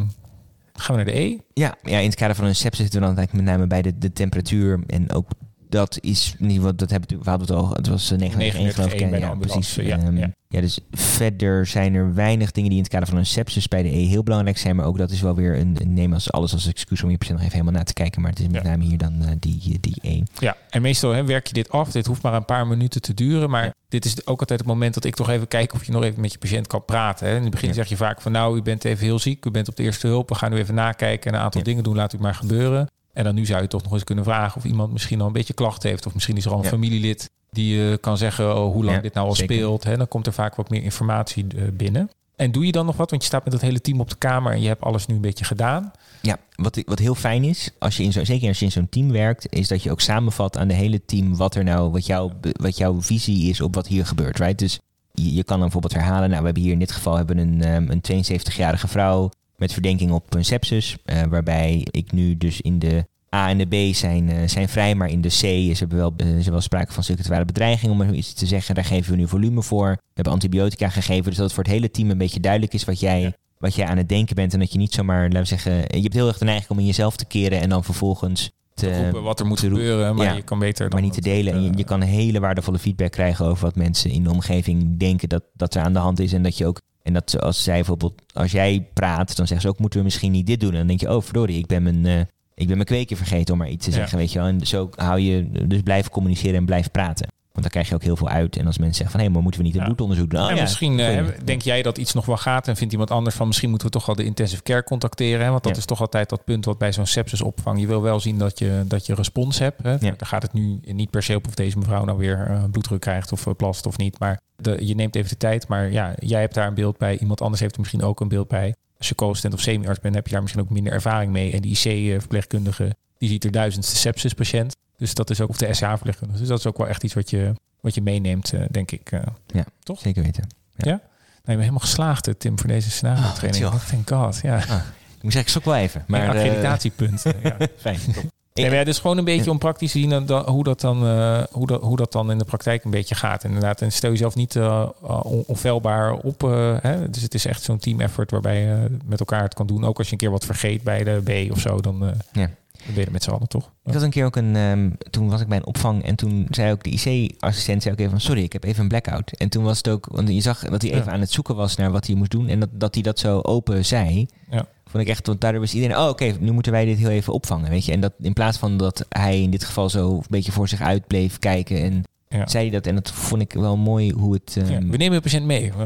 gaan we naar de E. Ja, ja, in het kader van een sepsis zitten we dan met name bij de, de temperatuur. En ook dat is niet wat dat hebben we hadden het al. Het was eh, 39 geloof ik. 39,1 hè? bij de ja, precies. ja, Ehm, ja. ja, dus verder zijn er weinig dingen die in het kader van een sepsis bij de E heel belangrijk zijn. Maar ook dat is wel weer een, neem als alles als excuus om je patiënt nog even helemaal na te kijken. Maar het is met name hier dan eh, die, die E. Ja, en meestal hè, werk je dit af. Dit hoeft maar een paar minuten te duren. Maar dit is ook altijd het moment dat ik toch even kijk of je nog even met je patiënt kan praten. Hè. In het begin zeg je vaak van nou, u bent even heel ziek. U bent op de eerste hulp. We gaan nu even nakijken en een aantal dingen doen. Laat u maar gebeuren. En dan nu zou je toch nog eens kunnen vragen of iemand misschien al een beetje klachten heeft. Of misschien is er al een Ja. familielid die eh, kan zeggen oh, hoe lang Ja, dit nou al zeker. speelt. Hè. Dan komt er vaak wat meer informatie eh, binnen. En doe je dan nog wat? Want je staat met het hele team op de kamer en je hebt alles nu een beetje gedaan. Ja, wat, wat heel fijn is, als je in zo, zeker als je in zo'n team werkt, is dat je ook samenvat aan de hele team wat er nou, wat, jouw wat jouw visie is op wat hier gebeurt. Right? Dus je, je kan dan bijvoorbeeld herhalen, nou we hebben hier in dit geval hebben een, ehm, een 72-jarige vrouw met verdenking op een sepsis, eh, waarbij ik nu dus in de A en de B zijn, eh, zijn vrij, maar in de C is er wel, eh, is er wel sprake van circulaire bedreiging, om maar iets te zeggen. Daar geven we nu volume voor. We hebben antibiotica gegeven, dus dat het voor het hele team een beetje duidelijk is wat jij, Ja. wat jij aan het denken bent. En dat je niet zomaar, laten we zeggen, je hebt heel erg de neiging om in jezelf te keren en dan vervolgens te, roepen wat er moet gebeuren, maar ja. je kan beter dan maar niet te delen. En je, je kan hele waardevolle feedback krijgen over wat mensen in de omgeving denken dat, dat er aan de hand is. En dat je ook, en dat als zij bijvoorbeeld, als jij praat, dan zeggen ze ook, moeten we misschien niet dit doen? En dan denk je, oh verdorie, ik ben mijn, eh, ik ben mijn kweekje vergeten om maar iets te Ja. zeggen, weet je wel. En zo hou je, dus blijf communiceren en blijf praten. Want dan krijg je ook heel veel uit. En als mensen zeggen van, hé, maar moeten we niet een bloedonderzoek doen? Oh, en ja, misschien eh, denk jij dat iets nog wel gaat en vindt iemand anders van misschien moeten we toch wel de intensive care contacteren. Hè? Want dat is toch altijd dat punt wat bij zo'n sepsisopvang. Je wil wel zien dat je, dat je respons hebt. Hè? Daar gaat het nu niet per se op of deze mevrouw nou weer eh, bloeddruk krijgt of eh, plast of niet. Maar de, je neemt even de tijd. Maar ja, jij hebt daar een beeld bij. Iemand anders heeft er misschien ook een beeld bij. Als je co-assistent of semi-arts bent, heb je daar misschien ook minder ervaring mee. En die IC-verpleegkundige, die ziet er duizendste sepsispatiënt. Dus dat is ook, of de SH-verpleegkundige. Dus dat is ook wel echt iets wat je, wat je meeneemt, eh, denk ik. eh. Zeker weten. Nou, je bent helemaal geslaagd, eh, Tim, voor deze scenario-training. Oh, Oh, thank god. Ja, Ik moet zeggen, ik wel even. maar eh, accreditatiepunt. ja, [LAUGHS] fijn. Nee, maar ja, dus gewoon een beetje om praktisch te zien dan- dan- hoe, dat dan, hoe, dat, hoe dat dan in de praktijk een beetje gaat. Inderdaad, en stel jezelf niet on- onfeilbaar op. hè? Dus het is echt zo'n team effort waarbij je met elkaar het kan doen. Ook als je een keer wat vergeet bij de B of zo, dan, Ja. Je er met z'n allen toch? Ik had een keer ook een, ehm, toen was ik bij een opvang en toen zei ook de IC-assistent zei ook even van sorry, ik heb even een blackout. En toen was het ook, want je zag dat hij even Ja. aan het zoeken was naar wat hij moest doen en dat, dat hij dat zo open zei. Ja. Vond ik echt, want daardoor was iedereen, oh oké, nu moeten wij dit heel even opvangen, weet je. En dat in plaats van dat hij in dit geval zo een beetje voor zich uit bleef kijken en Ja. zei hij dat en dat vond ik wel mooi hoe het... ehm, we nemen de patiënt mee. [LAUGHS]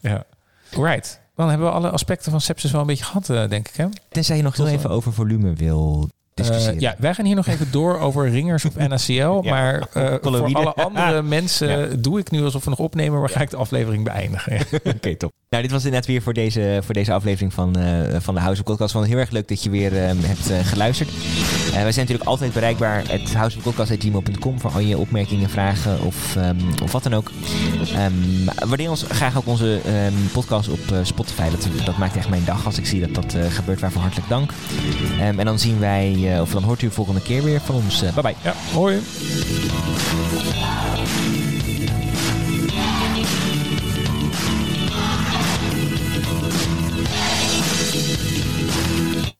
ja. Right. Dan hebben we alle aspecten van sepsis wel een beetje gehad, eh, denk ik. Hè? Tenzij je nog heel Tot- even over volume wil discussiëren. Eh, ja, wij gaan hier nog even door over ringers of [LAUGHS] NaCl. Ja, maar eh, [LAUGHS] voor alle andere mensen Ja. doe ik nu alsof we nog opnemen, maar ga ik de aflevering beëindigen. [LAUGHS] Oké, top. Nou, dit was inderdaad weer voor deze, voor deze aflevering van, eh, van de House of Podcast. Ik vond het heel erg leuk dat je weer hebt eh, geluisterd. Eh, wij zijn natuurlijk altijd bereikbaar. Het voor al je opmerkingen, vragen of, ehm, wat dan ook. Ehm waardeer ons graag ook onze ehm, podcast op eh, Spotify. Dat, maakt echt mijn dag als ik zie dat dat eh, gebeurt. Waarvoor hartelijk dank. En dan zien wij, of dan hoort u de volgende keer weer van ons. Bye bye. Ja, hoi.